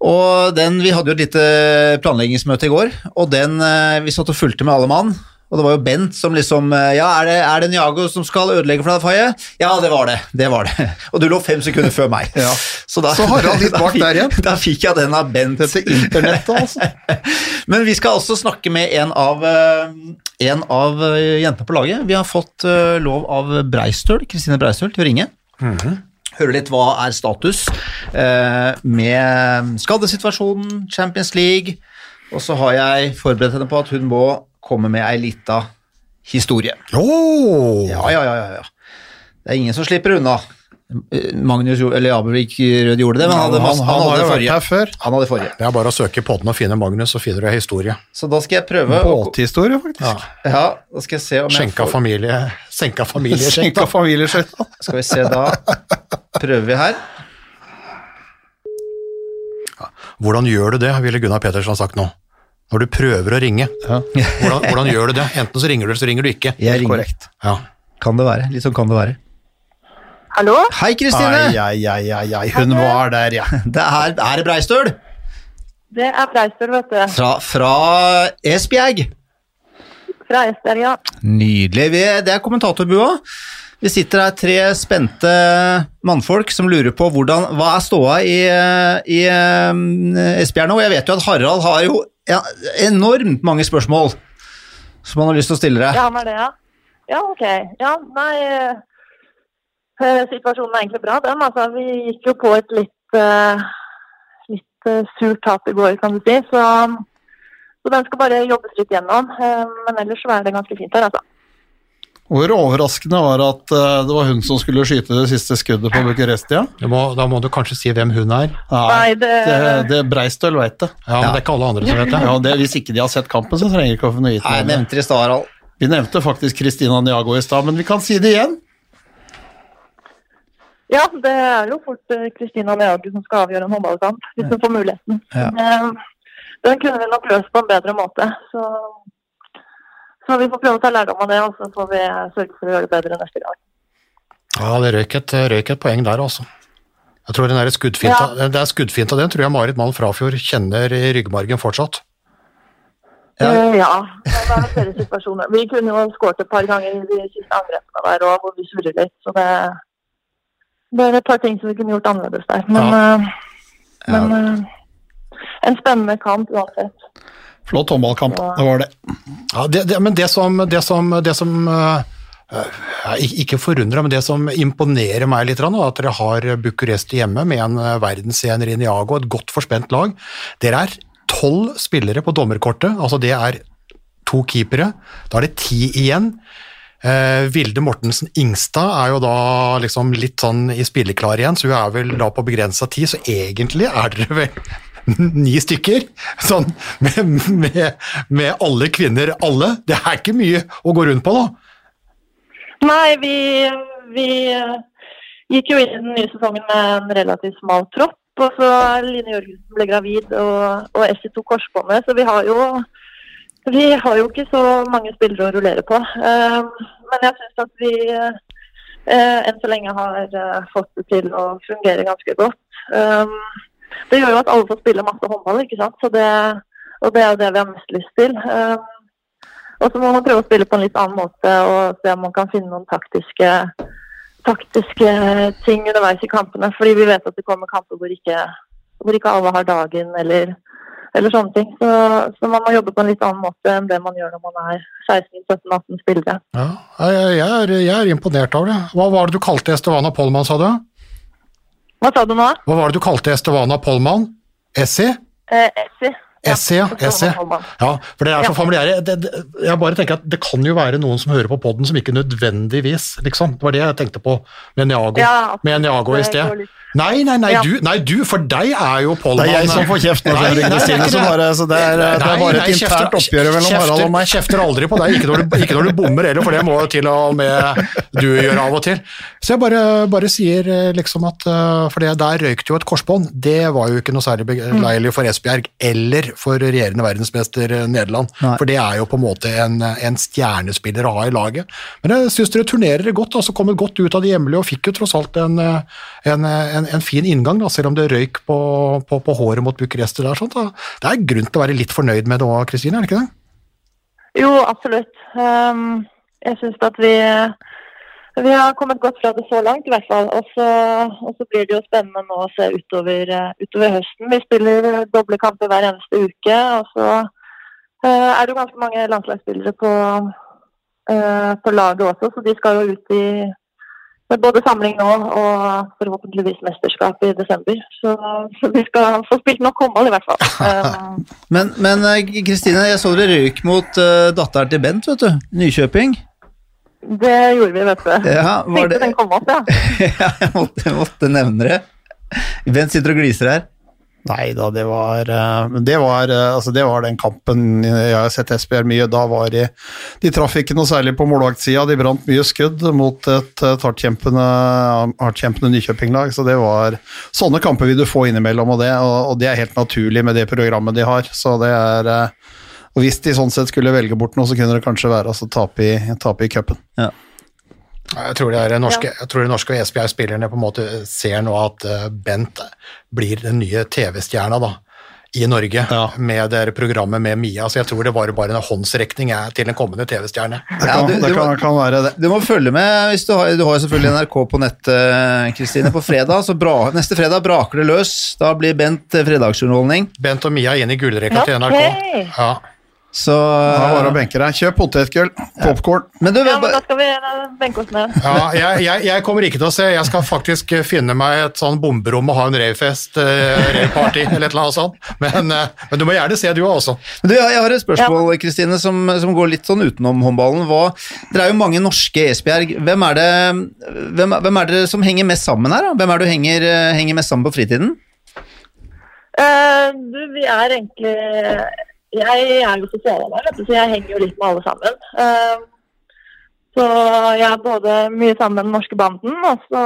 Og den, Vi hadde jo et lite planleggingsmøte i går, og den uh, vi satt og fulgte med alle mann. Og det var jo Bent som liksom eh, Ja, er det, er det Niago som skal ødelegge for deg, Faye? Ja, det var det. Det var det. Og du lå fem sekunder før meg. Ja. da, Så Harald litt bak der igjen. Da fikk jeg den av Bent. Dette internettet, altså. Men vi skal også snakke med en av, eh, en av eh, jentene på laget. Vi har fått lov av Breistøl, Kristine Breistøl til å ringe. Høre litt hva er status eh, med skadesituasjonen, Champions League. Og så har jeg forberedt henne på at hun må komme med ei lita historie. Oh. Ja, ja, ja, ja, ja. Det er ingen som slipper unna. Eh, Magnus eller Abelvik Rød gjorde det, men han, hadde, han, han, han, hadde vært her før. Han hadde forrige. Det er bare å søke podden og finne Magnus, så finner du historie. Så da skal jeg prøve Båthistorie, faktisk. Ja, da skal jeg se om jeg Skjenka får familie, senka familieskjenk. Skjenka familieskjøtta. Skal vi se, da prøver vi her. Hvordan gjør du det, ville Gunnar Petersen sagt nå. Når du prøver å ringe, hvordan, hvordan gjør du det? Enten så ringer du, eller så ringer du ikke. Jeg ringer. Korrekt. Ja. Kan det være. Litt sånn kan det være. Hallo? Hei, Kristine! Ai, ai, ai, ai, hun var der, ja. Det er, er det Breistøl Det er Breistøl, vet du. fra, fra Esbjerg. Fra Esbjerg, ja. Nydelig. Vi, det er kommentatorbua. Vi sitter her tre spente mannfolk som lurer på hvordan, hva er ståa i, i eh, Esbjerg nå. Jeg vet jo at Harald har jo ja, enormt mange spørsmål som han har lyst til å stille deg. Ja, han er det, ja. Ja, ok. Ja, nei eh, Situasjonen er egentlig bra, den. Altså, vi gikk jo på et litt, eh, litt eh, surt tap i går, kan du si. Så, så den skal bare jobbes litt gjennom. Men ellers så er det ganske fint her, altså. Hvor overraskende var det at eh, det var hun som skulle skyte det siste skuddet på Bucuresti? Da må du kanskje si hvem hun er. Nei, det- det, det Breistøl veit det. Ja, men Det er ikke alle andre som vet det. Ja, det. Hvis ikke de har sett kampen, så trenger ikke å få noe gitt Nei, nevnte i stad, Harald. Vi nevnte faktisk Christina Niago i stad, men vi kan si det igjen. Ja, det er jo fort eh, Kristina Niago som skal avgjøre en håndballkamp, hvis hun får muligheten. Ja. Eh, Den kunne vi nok løst på en bedre måte. Så, så vi får prøve å ta lærdom av det, og så får vi sørge for å gjøre det bedre neste gang. Ja, det røyk et, røyk et poeng der, altså. Jeg tror den der skuddfinta, Det er skuddfinta, den tror jeg Marit Mann Frafjord kjenner i ryggmargen fortsatt. Ja. Eh, ja. det er flere situasjoner. Vi kunne jo skåret et par ganger i de siste angrepene der òg, hvor vi surrer litt. Så det, det er et par ting som vi kunne gjort annerledes der. Men, ja. men eh, en spennende kamp uansett. Flott håndballkamp, det var det. Ja, det, det, men det som, det som, det som øh, øh, Ikke forundra, men det som imponerer meg litt, er at dere har Bucuresti hjemme med en øh, verdensener i Niago, et godt forspent lag. Dere er tolv spillere på dommerkortet, altså det er to keepere. Da er det ti igjen. Eh, Vilde Mortensen Ingstad er jo da liksom litt sånn i spilleklar igjen, så hun er vel da på begrensa tid, så egentlig er dere vel ni stykker, sånn med, med, med alle kvinner, alle. Det er ikke mye å gå rundt på, da. Nei, vi, vi gikk jo inn i den nye sesongen med en relativt smal tropp. Og så Line Jørgensen ble gravid og, og Essi tok korsbåndet. Så vi har jo vi har jo ikke så mange spillere å rullere på. Eh, men jeg syns at vi eh, enn så lenge har eh, fått det til å fungere ganske godt. Det gjør jo at alle får spille masse håndball, ikke sant. Det, og det er jo det vi har mest lyst til. Eh, og så må man prøve å spille på en litt annen måte og se om man kan finne noen taktiske, taktiske ting underveis i kampene. Fordi vi vet at det kommer kamper hvor ikke, hvor ikke alle har dagen eller, eller sånne ting. Så, så man må jobbe på en litt annen måte enn det man gjør når man er 16-17-18 spillere. Ja, jeg, jeg, er, jeg er imponert av det. Hva var det du kalte Estevana Pollmann, sa du? Hva sa du nå? Hva var det du kalte Estevana Polman? Essie? Eh, Essie. Essie, ja. Essie. Ja, for det er så familiære. Det, det, jeg bare tenker at det kan jo være noen som hører på podden som ikke nødvendigvis, liksom. Det var det jeg tenkte på med Niago, Ja, med Niago i sted. Nei, nei, nei, Ja. du, nei, du, for deg er jo Det er jeg som får kjeft nå, Nei, skjønner du, det er Kristine, så, bare, så det er, det er Nei, bare nei, et internt kjefter- oppgjør mellom Harald og meg. Kjefter aldri på deg, ikke når, du, ikke når du bommer heller, for det må jo til og med du gjøre av og til. Så jeg bare, bare sier eh, liksom at eh, For det, der røyk det jo et korsbånd. Det var jo ikke noe særlig beleilig for Esbjerg eller for regjerende verdensmester eh, Nederland. Nei. For det er jo på en måte en, en stjernespiller å ha i laget. Men jeg syns dere turnerer godt, altså kommet godt ut av det hjemlige og fikk jo tross alt en, en, en, en, en fin inngang, da, selv om det røyk på, på, på håret mot Bucuresti. Det er grunn til å være litt fornøyd med det òg, Kristine, er det ikke det? Jo, absolutt. Um, jeg syns at vi, vi har kommet godt fra det så langt, i hvert fall. Og så, blir det jo spennende nå å se utover, eh, utover høsten. Vi spiller doble kamper hver eneste uke. Og så uh, er det jo ganske mange landslagsspillere på, uh, på laget også, så de skal jo ut i, med både samling nå og forhåpentligvis mesterskap i desember. Så, så vi skal få spilt nok håndball, i hvert fall. Um, Men, men eh, Kristine, jeg så dere røyk mot uh, datteren til Bent, vet du. Nykjøping. det gjorde vi, vet du. Ja, var Tenkte det den kom opp, ja. Ja, jeg måtte, jeg måtte nevne det. Bent sitter og gliser her. Nei da, det var, eh, det var, eh, altså det var den kampen jeg har sett Esbjerg mye. Da var de De traff ikke noe særlig på målvaktsida, de brant mye skudd mot et hardtkjempende, Nykjøping-lag. Så det var Sånne kamper vil du få innimellom, og det, og, det er helt naturlig med det programmet de har. Så det er eh, og Hvis de sånn sett skulle velge bort noe, så kunne det kanskje være altså tape i, tape i cupen. Jeg tror, det er norske, jeg tror de norske og Esbjerg-spillerne på en måte ser nå at eh, Bent blir den nye TV-stjerna da, i Norge Ja. med det programmet med Mia. Så jeg tror det var bare en håndsrekning jeg, til en kommende TV-stjerne. Det Ja, kan, du- det du kan, må- kan være det. Du må følge med hvis du har, du har selvfølgelig NRK på nett, eh, Kristine. På fredag, så bra, neste fredag braker det løs. Da blir Bent eh, fredagsunderholdning. Bent og Mia inn i gullrekka til NRK. Ja. Så Da var det å benke deg. Kjøp potetgull, popkorn. Men du, Ja, men da skal vi eh, benke oss ned. Ja, jeg, jeg, jeg kommer ikke til å se. Jeg skal faktisk eh, finne meg et sånn bomberom og ha en ravefest, uh, rave-party eller et eller annet sånt. Men, uh, men du må gjerne se du også. Men du, jeg har et spørsmål Kristine, som, som går litt sånn utenom håndballen. Hva, dere er jo mange norske Esbjerg. Hvem er, det, hvem, hvem er det som henger mest sammen her? Da? Hvem er det du henger, eh, henger mest sammen på fritiden? Uh, du, vi er egentlig Jeg er jo sosialarbeider, så jeg henger jo litt med alle sammen. Eh, så jeg er både mye sammen med den norske banden, og så,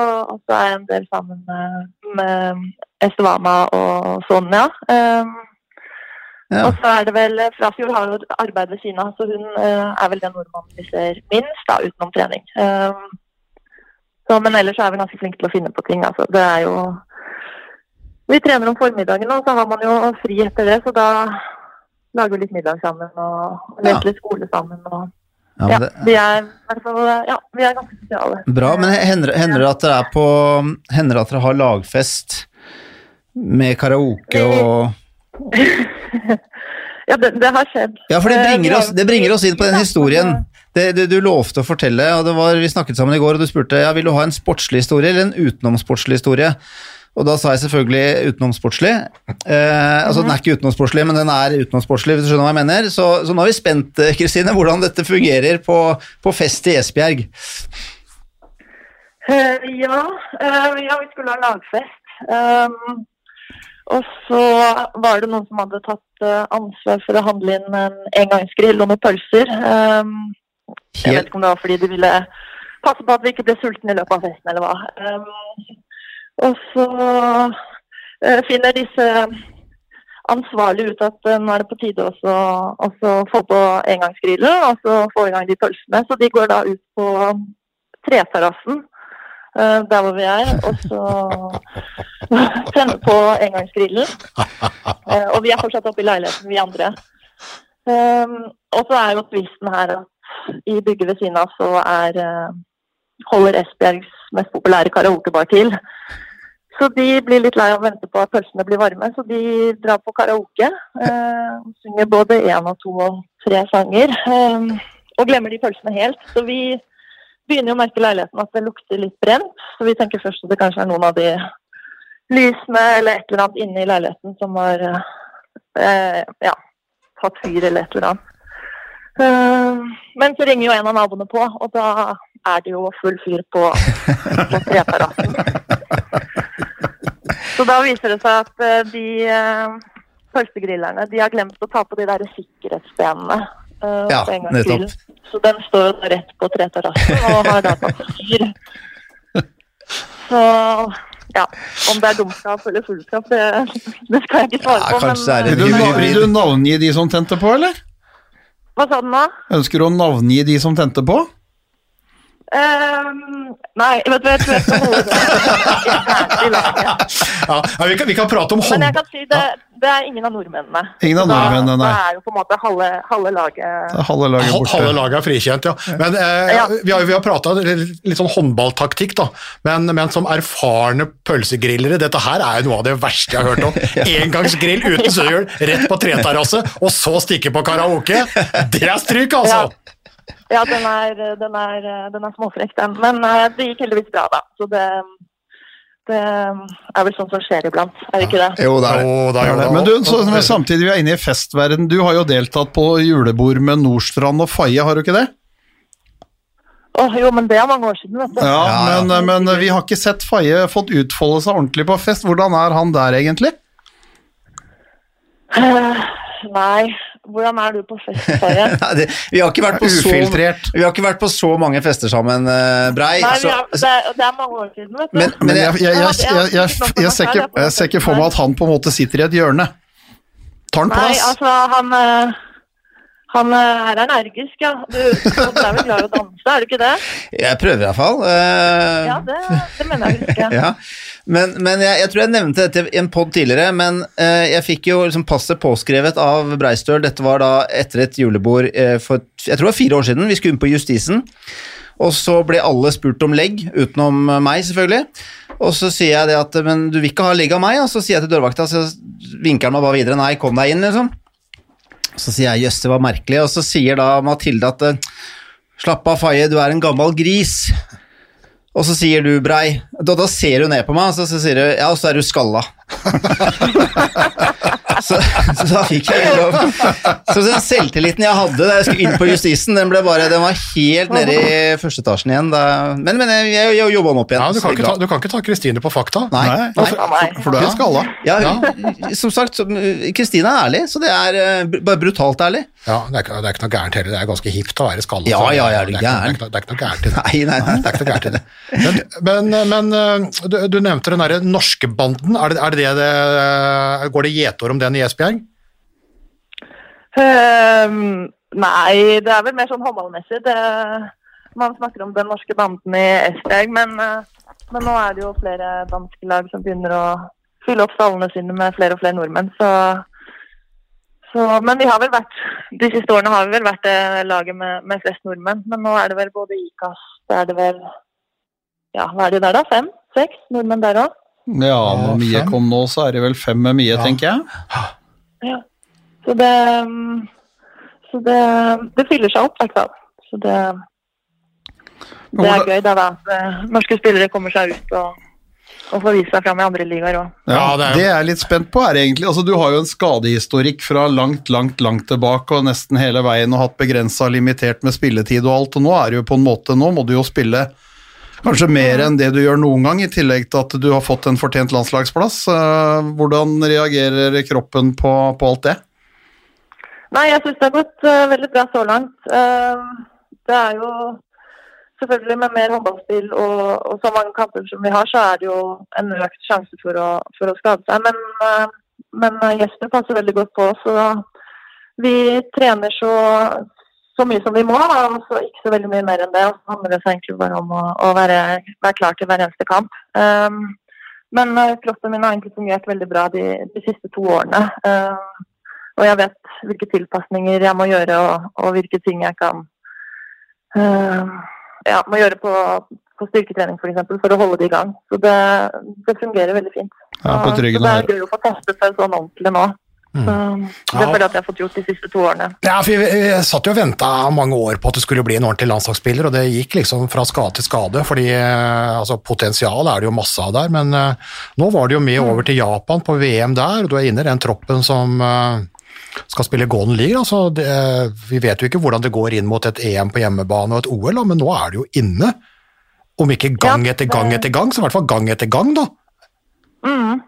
er jeg en del sammen med, med og Sonja. Eh, Ja. Og så er det vel Frafjord har jo arbeid ved siden av, så hun eh, er vel den nordmannen vi ser minst, da, utenom trening. Eh, så, men ellers er vi ganske flinke til å finne på ting. Altså. Det er jo Vi trener om formiddagen, og så har man jo fri etter det, så da lager litt middag sammen og Ja. litt skole sammen. Og, Ja, ja, det, vi er i hvert fall ja, vi er ganske sosiale. bra, men hender, hender det at dere er på Hender det at dere har lagfest med karaoke og Ja, det, det har skjedd. Ja, for det Eh, bringer oss, det bringer oss inn på den historien. Det, du, du lovte å fortelle, og det var, vi snakket sammen i går, og du spurte ja, vil du ha en sportslig historie eller en utenomsportslig historie. Og da sa jeg selvfølgelig utenomsportslig. Eh, altså Den er ikke utenomsportslig, men den er utenomsportslig, hvis du skjønner hva jeg mener. Så, så nå er vi spent, eh, Kristine, hvordan dette fungerer på, på fest i Esbjerg. Uh, ja, uh, ja, vi skulle ha lagfest. Um, og så var det noen som hadde tatt uh, ansvar for å handle inn en engangsgrill og noen pølser. Um, jeg vet ikke om det var fordi de ville passe på at vi ikke ble sultne i løpet av festen, eller hva. Um, og så eh, finner disse ansvarlige ut at eh, nå er det på tide å få på engangsgrillen og så få i gang de pølsene. Så de går da ut på treterrassen eh, der hvor vi er, og så tenner på engangsgrillen. Og vi er fortsatt oppe i leiligheten, vi andre. Um, og så er jo tvisten her at i bygget ved siden av så er holder Esbjergs mest populære karaokebar til. Så de blir litt lei av å vente på at pølsene blir varme, så de drar på karaoke. Eh, synger både én og to og tre sanger. Eh, og glemmer de pølsene helt. Så vi begynner å merke leiligheten at det lukter litt brent. Så vi tenker først at det kanskje er noen av de lysene eller et eller annet inne i leiligheten som har eh, ja, tatt fyr eller et eller annet. Eh, men så ringer jo en av naboene på, og da er det jo full fyr på, på treterrassen. Så da viser det seg at eh, de uh, pølsegrillerne de har glemt å ta på de der sikkerhetsbenene. Uh, Ja, på engangsgrillen. nettopp. Så den står jo rett på treterrassen og har da tatt fyr. Så ja, om det er dumskap eller fullskap, det, det skal jeg ikke svare Ja, på. kanskje det er men, Vil du, hybrid. vil du navngi de som tente på, eller? Hva sa den da? Ønsker du å navngi de som tente på? Ehm, nei, vet du jeg tror jeg skal holde det internt i laget. Ja, ja, vi, kan, vi kan prate om Men jeg kan si det, det er ingen av nordmennene. Ingen av nordmennene, nei. Det er jo på en måte halve, halve laget halve laget borte. Halve laget er frikjent, ja. Men eh, Ja. Vi har, vi har prata litt sånn håndballtaktikk, da. Men, men som erfarne pølsegrillere, dette her er jo noe av det verste jeg har hørt om. Engangsgrill uten søhjul, rett på treterrasse, og så stikke på karaoke. Det er stryk, altså! Ja, den er, den er, den er småfrekk, den. Men eh, det gikk heldigvis bra, da. Så det, det er vel sånn som skjer iblant, er det ikke det? Jo, det er. Jo, da Er det. det. Men du, så, men samtidig vi er inne i festverden. Du har jo deltatt på julebord med Nordstrand og Faye, har du ikke det? Åh, jo, men det er mange år siden, vet du. Ja, Ja, ja. Men, men vi har ikke sett Faye fått utfolde seg ordentlig på fest. Hvordan er han der, egentlig? Uh, nei, hvordan er du på fest, Faye? Vi, har ikke vært på så, vi har ikke vært på så mange fester sammen, eh, Brei. Nei, så, har, det, er, det er mange år siden, vet du. Men- Men jeg, jeg, jeg, jeg, jeg, jeg, ser ikke, jeg ser ikke for meg at han på en måte sitter i et hjørne. Tar han plass? Nei, altså, han, eh, han eh, er energisk, ja. Du, du er vel glad i å danse, er du ikke det? jeg prøver iallfall. Uh, Ja, det, det mener jeg ikke. Ja, men, men jeg, jeg tror jeg nevnte dette i en pod tidligere, men eh, jeg fikk jo liksom passet påskrevet av Breistøl. Dette var da etter et julebord eh, for jeg tror det var fire år siden. Vi skulle inn på Justisen. Og så ble alle spurt om legg, utenom meg selvfølgelig. Og så sier jeg det at men du vil ikke ha legg av meg? Og så sier jeg til dørvakta, så vinker han meg bare videre. Nei, kom deg inn, liksom. Så sier jeg jøss, det var merkelig. Og så sier da Mathilde at eh, slapp av, Faye, du er en gammel gris. Og så sier du, Brei Da, da ser hun ned på meg, og så, så sier hun Ja, og så er du skalla. så, så da fikk jeg lov. Så den selvtilliten jeg hadde da jeg skulle inn på justisen, den ble bare Den var helt nede i første etasjen igjen. Da, men, men jeg, jeg, jeg jobba den opp igjen. Ja, du, kan ikke ta, du kan ikke ta Kristine på fakta. Nei. Nei. nei. for, For du er skalla. Ja, som sagt, Kristine er ærlig, så det er eh, bare brutalt ærlig. Ja, det er, ikke, det er ikke noe gærent heller. Det er ganske hipt å være skalla. Ja, ja, ja, er det, ikke, gæren? det, er ikke, noe- det er ikke noe gærent i det. Nei, nei, nei. Det er ikke noe gærent i det. Men, men, men du, du nevnte den derre norske banden. Er det, er det det det Går det gjetord om den i Esbjerg? Um, nei, det er vel mer sånn håndballmessig. Man snakker om den norske banden i Esbjerg, men, eh, men nå er det jo flere danske lag som begynner å fylle opp stallene sine med flere og flere nordmenn. Så, så, men vi har vel vært, de siste årene har vi vel vært det laget med, med flest nordmenn. Men nå er det vel både IKAS, det er det vel Ja, hva er det der da? Fem? Seks nordmenn der òg? Ja, når Mie fem. kom nå, så er det vel fem med Mie, Ja. tenker jeg. Ja. Så det mm, Så det, det fyller seg opp, i hvert fall. Så det Det er gøy, da, da. At eh, norske spillere kommer seg ut og, og få vise seg fram i andre ligaer òg. Ja, det det, er er jeg litt spent på er egentlig, altså Du har jo en skadehistorikk fra langt, langt langt tilbake og nesten hele veien og hatt begrensa limitert med spilletid og alt, og nå er det jo på en måte, nå må du jo spille kanskje mer enn det du gjør noen gang, i tillegg til at du har fått en fortjent landslagsplass. Eh, Hvordan reagerer kroppen på, på alt det? Nei, jeg syns det har gått uh, veldig bra så langt. Uh, det er jo selvfølgelig med mer håndballspill og, og så mange kamper som vi har, så er det jo en økt sjanse for å, for å skade seg. Men, eh, men eh, Jesper passer veldig godt på. Så vi trener så, så mye som vi må, og så ikke så veldig mye mer enn det. Og så handler det seg egentlig bare om å, å være, være klar til hver eneste kamp. Um, men eh, kroppen min har egentlig fungert veldig bra de, de siste to årene. Um, og jeg vet hvilke tilpasninger jeg må gjøre, og, og hvilke ting jeg kan uh, ja, må gjøre på, på styrketrening f.eks. For, eksempel, for å holde det i gang. Så det, det fungerer veldig fint. Ja, på Så- så det er gøy å få testet seg sånn ordentlig nå. Så, det er føler jeg at jeg har fått gjort de siste to årene. Ja, for vi, satt jo og venta mange år på at du skulle bli en ordentlig landslagsspiller, og det gikk liksom fra skade til skade, fordi eh, altså, potensial er det jo masse av der, men uh, nå var det jo med over til Japan på VM der, og du er inne i den troppen som eh, skal spille Golden League. Altså, det, vi vet jo ikke hvordan det går inn mot et EM på hjemmebane og et OL, da, men nå er det jo inne. Om ikke gang etter gang etter gang, så i hvert fall gang etter gang, da. Mm.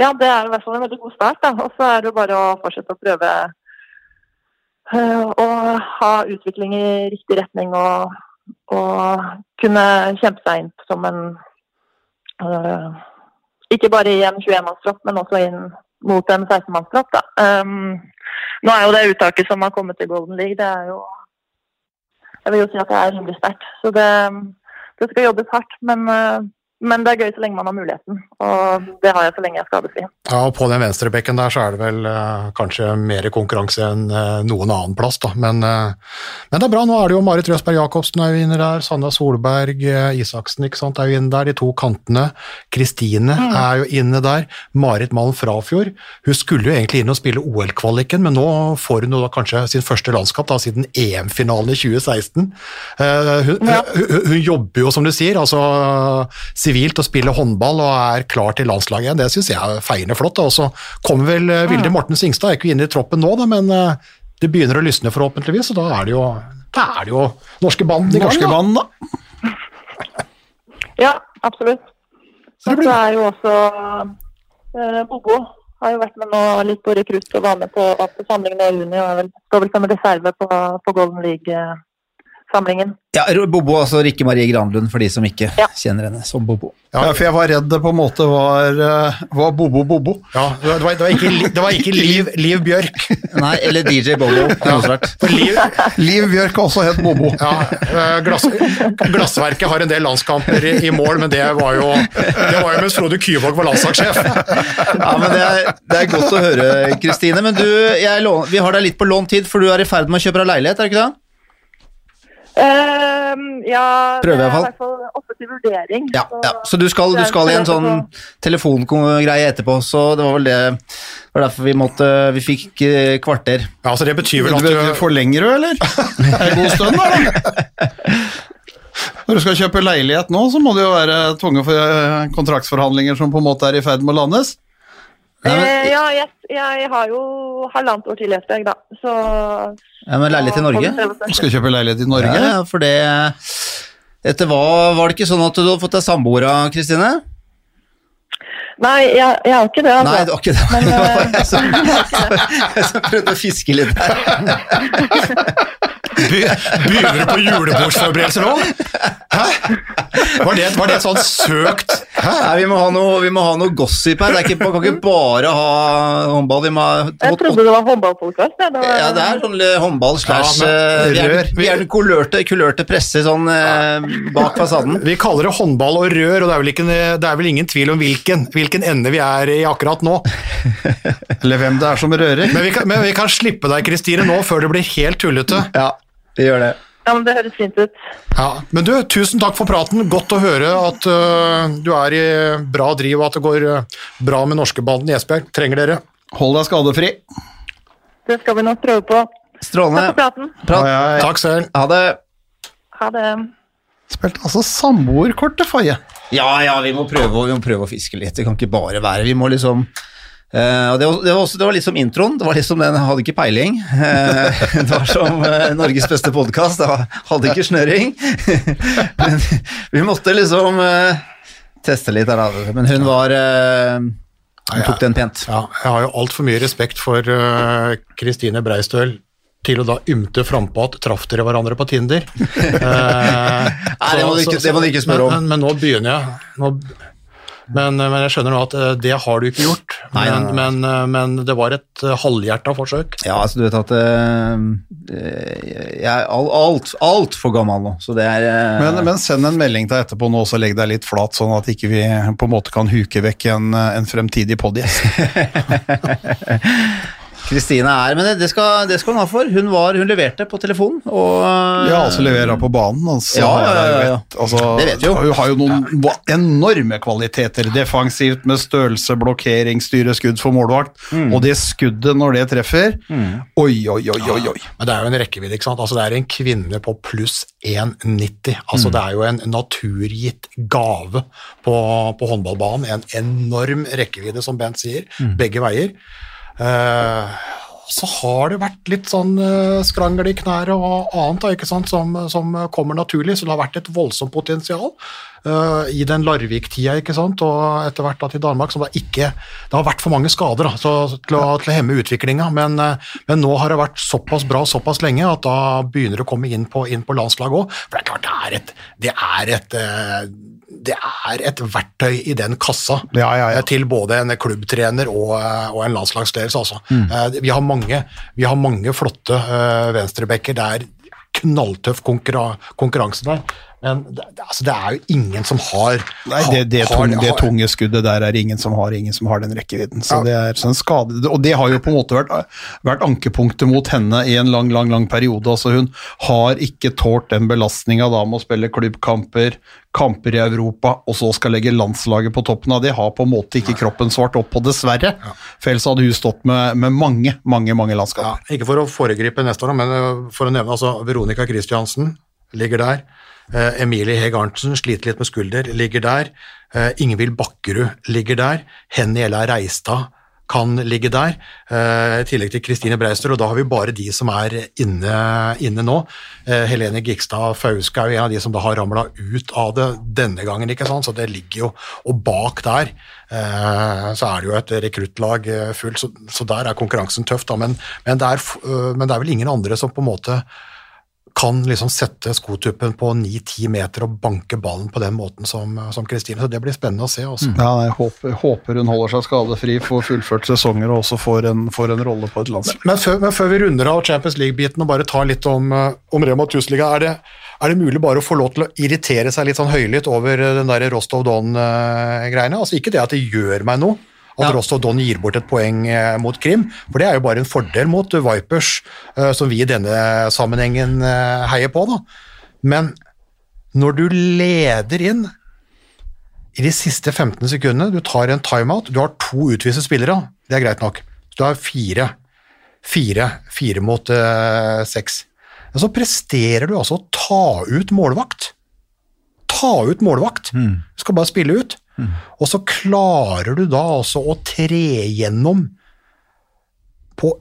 Ja, det er i hvert fall en veldig god start. Da. Og så er det jo bare å fortsette å prøve eh, å ha utvikling i riktig retning og, og kunne kjempe seg inn som en uh, Ikke bare i en 21-mannstropp, men også inn mot en 16-mannstropp. da. Um, nå er jo det uttaket som har kommet til Golden League, det er jo Jeg vil jo si at det er rimelig sterkt. Så det, det skal jobbes hardt. Men, eh, men det er gøy så lenge man har muligheten, og det har jeg så lenge jeg er skadefri. Ja, og På den venstrebekken der så er det vel eh, kanskje mer konkurranse enn eh, noen annen plass, da. Men, eh, men det er bra. Nå er det jo Marit Røsberg Jacobsen er jo inne der, Sanna Solberg, eh, Isaksen ikke sant, er jo inne der, de to kantene. Kristine er jo inne der. Marit Malm Frafjord. Hun skulle jo egentlig inn og spille OL-kvaliken, men nå får hun jo da kanskje sin første landskap da, siden EM-finalen i 2016. Eh, hun, Ja. hun, hun jobber jo, som du sier, altså sivilt og spiller håndball og er klar til landslaget igjen. Det syns jeg er feiende flott. Og så kommer vel eh, Vilde Morten Singstad, er ikke inne i troppen nå, da, men eh, det begynner å lysne forhåpentligvis, og da er det jo, da er det jo norske band i gang. Norske da. band, da. Ja, absolutt. Så det er jo også eh, Bobo har jo vært med nå litt på rekrutt og var med på, på samlingen i juni og er vel, står vel som reserve på, på Golden League-samlingen. Ja, Bobo, altså Rikke Marie Granlund, for de som ikke Ja. kjenner henne som Bobo. Ja, for jeg var redd det på en måte var, eh, var Bobo-Bobo. Ja, det var, det var ikke, det var ikke Liv, Liv Bjørk. Nei, eller DJ Bobo. Ja. Liv, Liv Bjørk har også het Bobo. ja, eh, glass, Glassverket har en del landskamper i, i mål, men det var jo, det var jo mens Frode Kyvåg var landslagssjef. Ja, men det er, det er godt å høre, Kristine. Men du, jeg låner, vi har deg litt på lånt tid, for du er i ferd med å kjøpe deg leilighet, er det ikke det? Eh, ja, Prøve, i det er hvert fall. i hvert fall oppe til vurdering. Ja, ja. Så du skal, du skal i en sånn telefongreie etterpå, så det var vel det det var derfor vi måtte Vi fikk eh, kvarter. Ja, så Det betyr vel at du du forlenger du, eller? En god stund, da. Når du skal kjøpe leilighet nå, så må det jo være tvunget for eh, kontraktsforhandlinger som på en måte er i ferd med å landes. Eh, ja, jeg, jeg har jo halvannet år til etter, Esbjerg, da. Så Ja, men leilighet i Norge? Du Skal kjøpe leilighet i Norge. Ja, ja, for det Etter hva Var det ikke sånn at du hadde fått deg samboer, av Kristine? Nei, jeg, jeg har ikke det. Altså. Nei, det var ikke det. Men, det var eh, jeg som, jeg som prøvde å fiske litt der. Be- Begynner du på julebordsforberedelser nå? Hæ? Var det, var det sånn søkt Hæ? Nei, vi må ha noe, vi må ha noe gossip her. Det er ikke, man kan ikke bare ha håndball. Vi må ha Jeg trodde det var håndballpodkast. Ja, det Ja, det er sånn håndball slash Ja, eh, Vi er, rør. vi er den kulørte, kulørte presse sånn eh, bak fasaden. Vi kaller det håndball og rør, og det er vel, ikke, det er vel ingen tvil om hvilken, hvilken ende vi er i akkurat nå. Eller hvem det er som rører. Men vi kan, men vi kan slippe deg, Kristine, nå før det blir helt tullete. Ja, vi gjør det. ja, men det høres fint ut. Ja, men du, tusen takk for praten. Godt å høre at uh, du er i bra driv, og at det går øh, bra med norskebanden i Esbjerg. Trenger dere. Hold deg skadefri. Det skal vi nok prøve på. Takk for praten. Prat. Ja, ja, ja. Takk selv. Ha det. Ha det. Spilte altså samboerkortet, Faye. Ja, ja, vi må, prøve, vi må prøve å fiske litt. Det kan ikke bare være Vi må liksom og det, var, det, var også, det var litt som introen. Det var liksom den hadde ikke peiling. Uh, det var som uh, Norges beste podkast. Hadde ikke snøring. Men vi måtte liksom teste litt da. Men hun var Hun tok den pent. Ja, jeg har jo altfor mye respekt for Kristine Breistøl til å da ymte frampå at traff dere hverandre på Tinder. Nei, det må du ikke- ikke spørre om. Men, men, men nå begynner jeg. Nå, men, men jeg skjønner nå at øh, det har du ikke gjort. Nei, nei, men, nei. Men, øh, men det var et halvhjerta forsøk. Ja, altså du vet at eh, Jeg er alt, alt, altfor gammel nå, så det er eh, Men, men send en melding til etterpå nå, så legg deg litt flat, sånn at ikke vi på en måte kan huke vekk en, en fremtidig podgjest. Kristine er Men det, skal, det skal hun ha for. Hun, var, hun leverte på telefon, og Ja, altså leverer på banen. Altså, Ja, ja, ja, ja, vet- Altså, Det vet vi jo. Hun har jo noen enorme kvaliteter defensivt med størrelse, blokkering, styre skudd for målvakt. Mm. Og det skuddet når det treffer Oi, oi, oi, oi. oi. Men det er jo en rekkevidde, ikke sant. Altså, det er en kvinne på pluss 1,90. Altså, Det er jo en naturgitt gave på, på håndballbanen. En enorm rekkevidde, som Bent sier, begge veier. Eh, så har det vært litt sånn uh, skrangel i knærne og annet da, som, som kommer naturlig, så det har vært et voldsomt potensial eh, i den Larvik-tida, ikke sant, og etter hvert da til Danmark, som da ikke Det har vært for mange skader da, så, til, å, til å hemme utviklinga, men, uh, men nå har det vært såpass bra såpass lenge at da begynner det å komme inn på, inn på landslaget òg. For det er klart, det er et, det er et uh, det er et verktøy i den kassa Ja, ja, ja. til både en klubbtrener og, og en landslagsledelse. Altså. Mm. Vi, har mange, vi har mange flotte uh, venstrebacker. Det er knalltøff konkurra konkurranse der. Men det, altså, det er jo ingen som har Nei, det, det, har- tung, det tunge skuddet der er ingen som har, ingen som har den rekkevidden. Så Ja. det er sånn skade, og det har jo på en måte vært, vært ankepunktet mot henne i en lang, lang lang periode. Altså Hun har ikke tålt den belastninga med å spille klubbkamper, kamper i Europa, og så skal legge landslaget på toppen av det. Har på en måte ikke kroppen svart opp på, dessverre. For ellers hadde hun stått med, med mange, mange mange Ja, ikke for å foregripe neste år, men øh, for å nevne altså Veronica Christiansen ligger der. Eh, Emilie Heg Arntzen sliter litt med skulder, ligger der. Eh, Ingvild Bakkerud ligger der. Henny Ella Reistad kan ligge der, eh, i tillegg til Kristine Breister, og da har vi bare de som er inne, inne nå. Eh, Helene Gikstad Fauske er jo en av de som da har ramla ut av det denne gangen, ikke sant? så det ligger jo Og bak der eh, så er det jo et rekruttlag fullt, så, så der er konkurransen tøff, da, men, men, det er, men det er vel ingen andre som på en måte kan liksom sette skotuppen på 9-10 meter og banke ballen på den måten som som Kristine, så det blir spennende å se. Også. Ja, jeg håper, håper hun holder seg skadefri, får fullført sesonger og også får en, får en rolle på et landslag. Men før, men før vi runder av Champions League-biten og bare tar litt om, eh, om Rema 1000-liga, er, det- er det mulig bare å få lov til å irritere seg litt sånn høylytt over eh, den der Rostov Don-greiene? Altså Ikke det at det gjør meg noe at Ja. Rostov Don gir bort et poeng eh, mot Krim, for det er jo bare en fordel mot Vipers, eh, som vi i denne sammenhengen eh, heier på. da. Men når du leder inn i de siste 15 sekundene, du tar en timeout, du har to utviste spillere, det er greit nok. Du har fire, fire, fire mot uh, seks. Men så presterer du altså å ta ut målvakt. Ta ut målvakt. Du skal bare spille ut. Og så klarer du da altså å tre gjennom på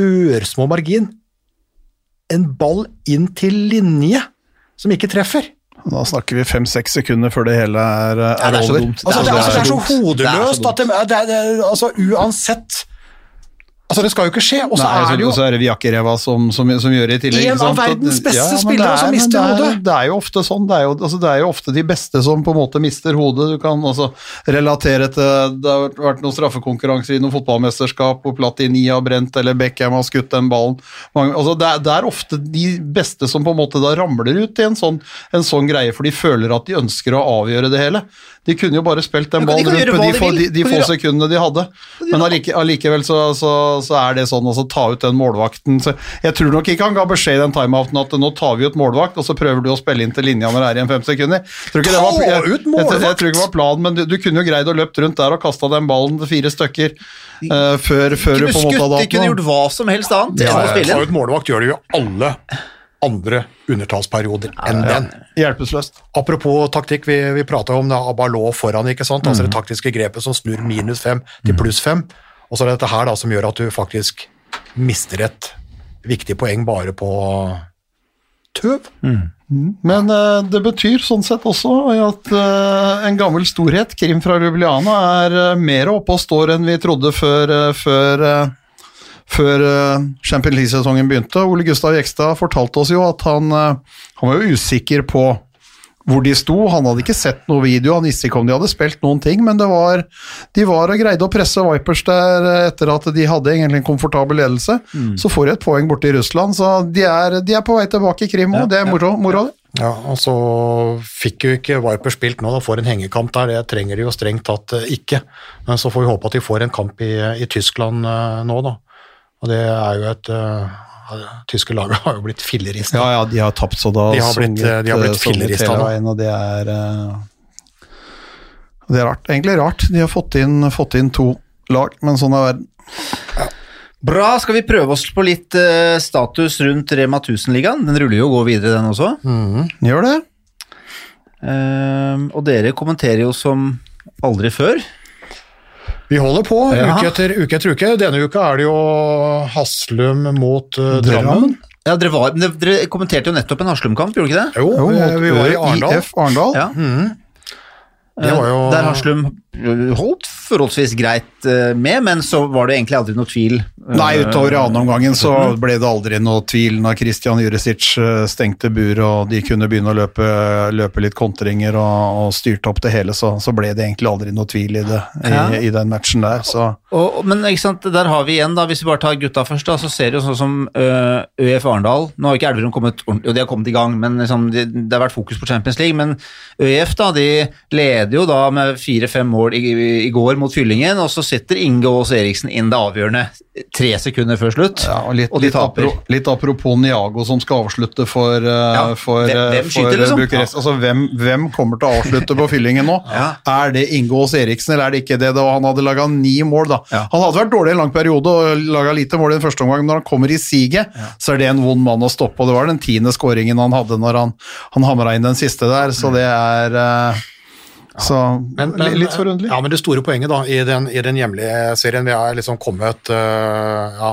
ørsmå margin en ball inn til linje som ikke treffer. Da snakker vi fem-seks sekunder før det hele er, er, Ja, det er over. Altså, det, er, altså, det er så dumt. Det så hodeløst at det, det, det, altså, uansett Altså, det skal jo ikke skje, og så er det jo så er det Viakereva som, som, som gjør det i tillegg. En av verdens beste ja, spillere er- som mister det er- hodet. Det er jo ofte sånn. Det er jo, altså, det er jo ofte de beste som på en måte mister hodet. Du kan altså relatere til Det har vært noen straffekonkurranser i noen fotballmesterskap hvor Platini har brent eller Beckham har skutt den ballen. Altså, det, er, det er ofte de beste som på en måte da ramler ut i en sånn, en sånn greie, for de føler at de ønsker å avgjøre det hele. De kunne jo bare spilt den de ballen rundt på med de, de de, de få sekundene de hadde. Men allike, allikevel så, så, så er det sånn, altså ta ut den målvakten. Så jeg tror nok ikke han ga beskjed i den timeouten at nå tar vi ut målvakt, og så prøver du å spille inn til linja når det er igjen fem sekunder. Tror ikke det var, jeg, ut jeg, jeg, jeg tror ikke det var planen, men du, du kunne jo greid å løpt rundt der og kasta den ballen til fire stykker uh, før, før du på en måte hadde de hatt kunne gjort hva som helst annet Ja, ja, å ja. Ta ut målvakt gjør det jo alle andre undertallsperioder enn den. Hjelpeløst. Apropos taktikk, vi, vi prata om det Abalå foran, ikke sant? altså det taktiske grepet som snur minus fem til pluss fem. Og så er det dette her da som gjør at du faktisk mister et viktig poeng bare på tøv. Men uh, det betyr sånn sett også at uh, en gammel storhet, Krim fra Ljubljana, er uh, mer oppe og står enn vi trodde før, før, før eh, Champions League-sesongen begynte. Ole Gustav Jekstad fortalte oss jo at han, eh, han var jo usikker på hvor de sto. Han hadde ikke sett noe video, han visste ikke om de hadde spilt noen ting, men det var, de var og greide å presse Vipers der eh, etter at de hadde egentlig en komfortabel ledelse. Så får de et poeng borte i Russland, så de er, de er på vei tilbake i Krim òg. det er moro. moro. Ja, og så fikk jo ikke Viper spilt nå, da får en hengekamp der, det trenger de jo strengt tatt ikke. Men så får vi håpe at de får en kamp i, i Tyskland nå, da. Og det er jo et uh, Tyske laget har jo blitt fillerista. Ja, ja, de har tapt så da De har blitt- sunget, de har blitt eh, fillerista nå. og det er eh, Det er rart. Egentlig rart. De har fått inn, fått inn to lag, men sånn er verden. Bra, skal vi prøve oss på litt uh, status rundt Rema 1000-ligaen? Den ruller jo og går videre, den også. Gjør det? Uh, og dere kommenterer jo som aldri før. Vi holder på Ja. uke etter uke etter uke. Denne uka er det jo Haslum mot uh, Drammen. Ja, dere, var, dere- kommenterte jo nettopp en Haslum-kamp, gjorde dere ikke det? Jo, Jo, vi, vi var i Arendal. IF Arendal. Ja. Det var jo Der Haslum holdt forholdsvis greit eh, med, men så var det egentlig aldri noe tvil. eh, Nei, utover i andre omgangen så ble det aldri noe tvil når Christian Jurisic eh, stengte bur og de kunne begynne å løpe, løpe litt kontringer og, og styrte opp det hele, så, så ble det egentlig aldri noe tvil i det i, Ja. i den matchen der. Så Og, men ikke sant, der har vi igjen, da, hvis vi bare tar gutta først, da, så ser det jo sånn som ØF Arendal Nå har ikke Elverum kommet ordentlig, og de har kommet i gang, men liksom, det, det har vært fokus på Champions League. Men ØF da, de leder jo da med fire-fem mål i, i går mot Fyllingen, og så setter Inge Aas Eriksen inn det avgjørende tre sekunder før slutt, Ja, og litt, og de litt, taper. apro, litt apropos Niago som skal avslutte for, eh, Ja, for, hvem- eh, hvem for skyter, liksom? Bucuresti. Altså, hvem, hvem kommer til å avslutte på fyllingen nå? Ja. Er det Inge Aas Eriksen, eller er det ikke det? Da han hadde laga ni mål, da. Han hadde vært dårlig en lang periode og laga lite mål i den første omgang, men når han kommer i siget, så er det en vond mann å stoppe. Og det var den tiende skåringen han hadde når han, han hamra inn den siste der, så det er eh, så Men, men, litt forunderlig. Ja, men det store poenget da, i den, i den hjemlige serien, vi er liksom kommet uh, ja,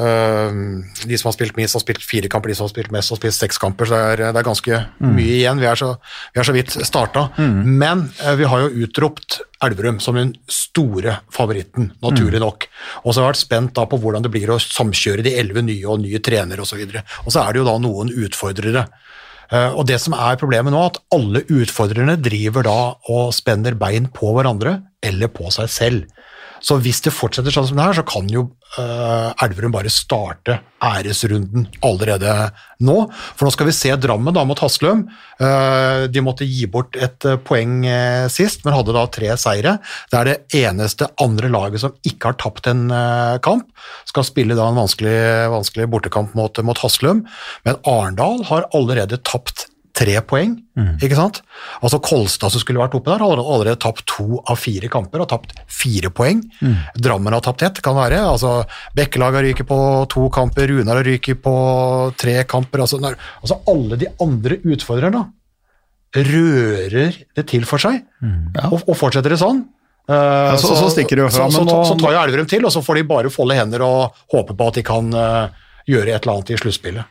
uh, De som har spilt minst, har spilt fire kamper, de som har spilt mest, har spilt seks kamper. så Det er, det er ganske mye igjen. Vi er så, vi er så vidt starta. Men uh, vi har jo utropt Elverum som den store favoritten, naturlig nok. Og så har jeg vært spent da på hvordan det blir å samkjøre de elleve nye og nye trenere osv. Og, så og så er det jo da noen utfordrere. Eh, og det som er problemet nå, at alle utfordrerne driver da og spenner bein på hverandre eller på seg selv. Så hvis det fortsetter sånn som det her, så kan jo uh, Elverum bare starte æresrunden allerede nå. For nå skal vi se Drammen da mot Haslum. Uh, de måtte gi bort et eh, poeng sist, men hadde da tre seire. Det er det eneste andre laget som ikke har tapt en kamp. Skal spille da en vanskelig, vanskelig bortekamp mot, mot Haslum. Men Arendal har allerede tapt tre poeng, ikke sant? Altså Kolstad som skulle vært oppe der, har allerede tapt to av fire kamper, og tapt fire poeng. Drammen har tapt ett, kan være. altså Bekkelaget har ryket på to kamper, Runar har ryket på tre kamper. altså, når, altså Alle de andre utfordrerne rører det til for seg, og, og fortsetter det sånn. eh, så- så stikker det jo fra, Så, så, så, så tar jo Elverum til, og så får de bare folde hender og håpe på at de kan uh, gjøre et eller annet i sluttspillet.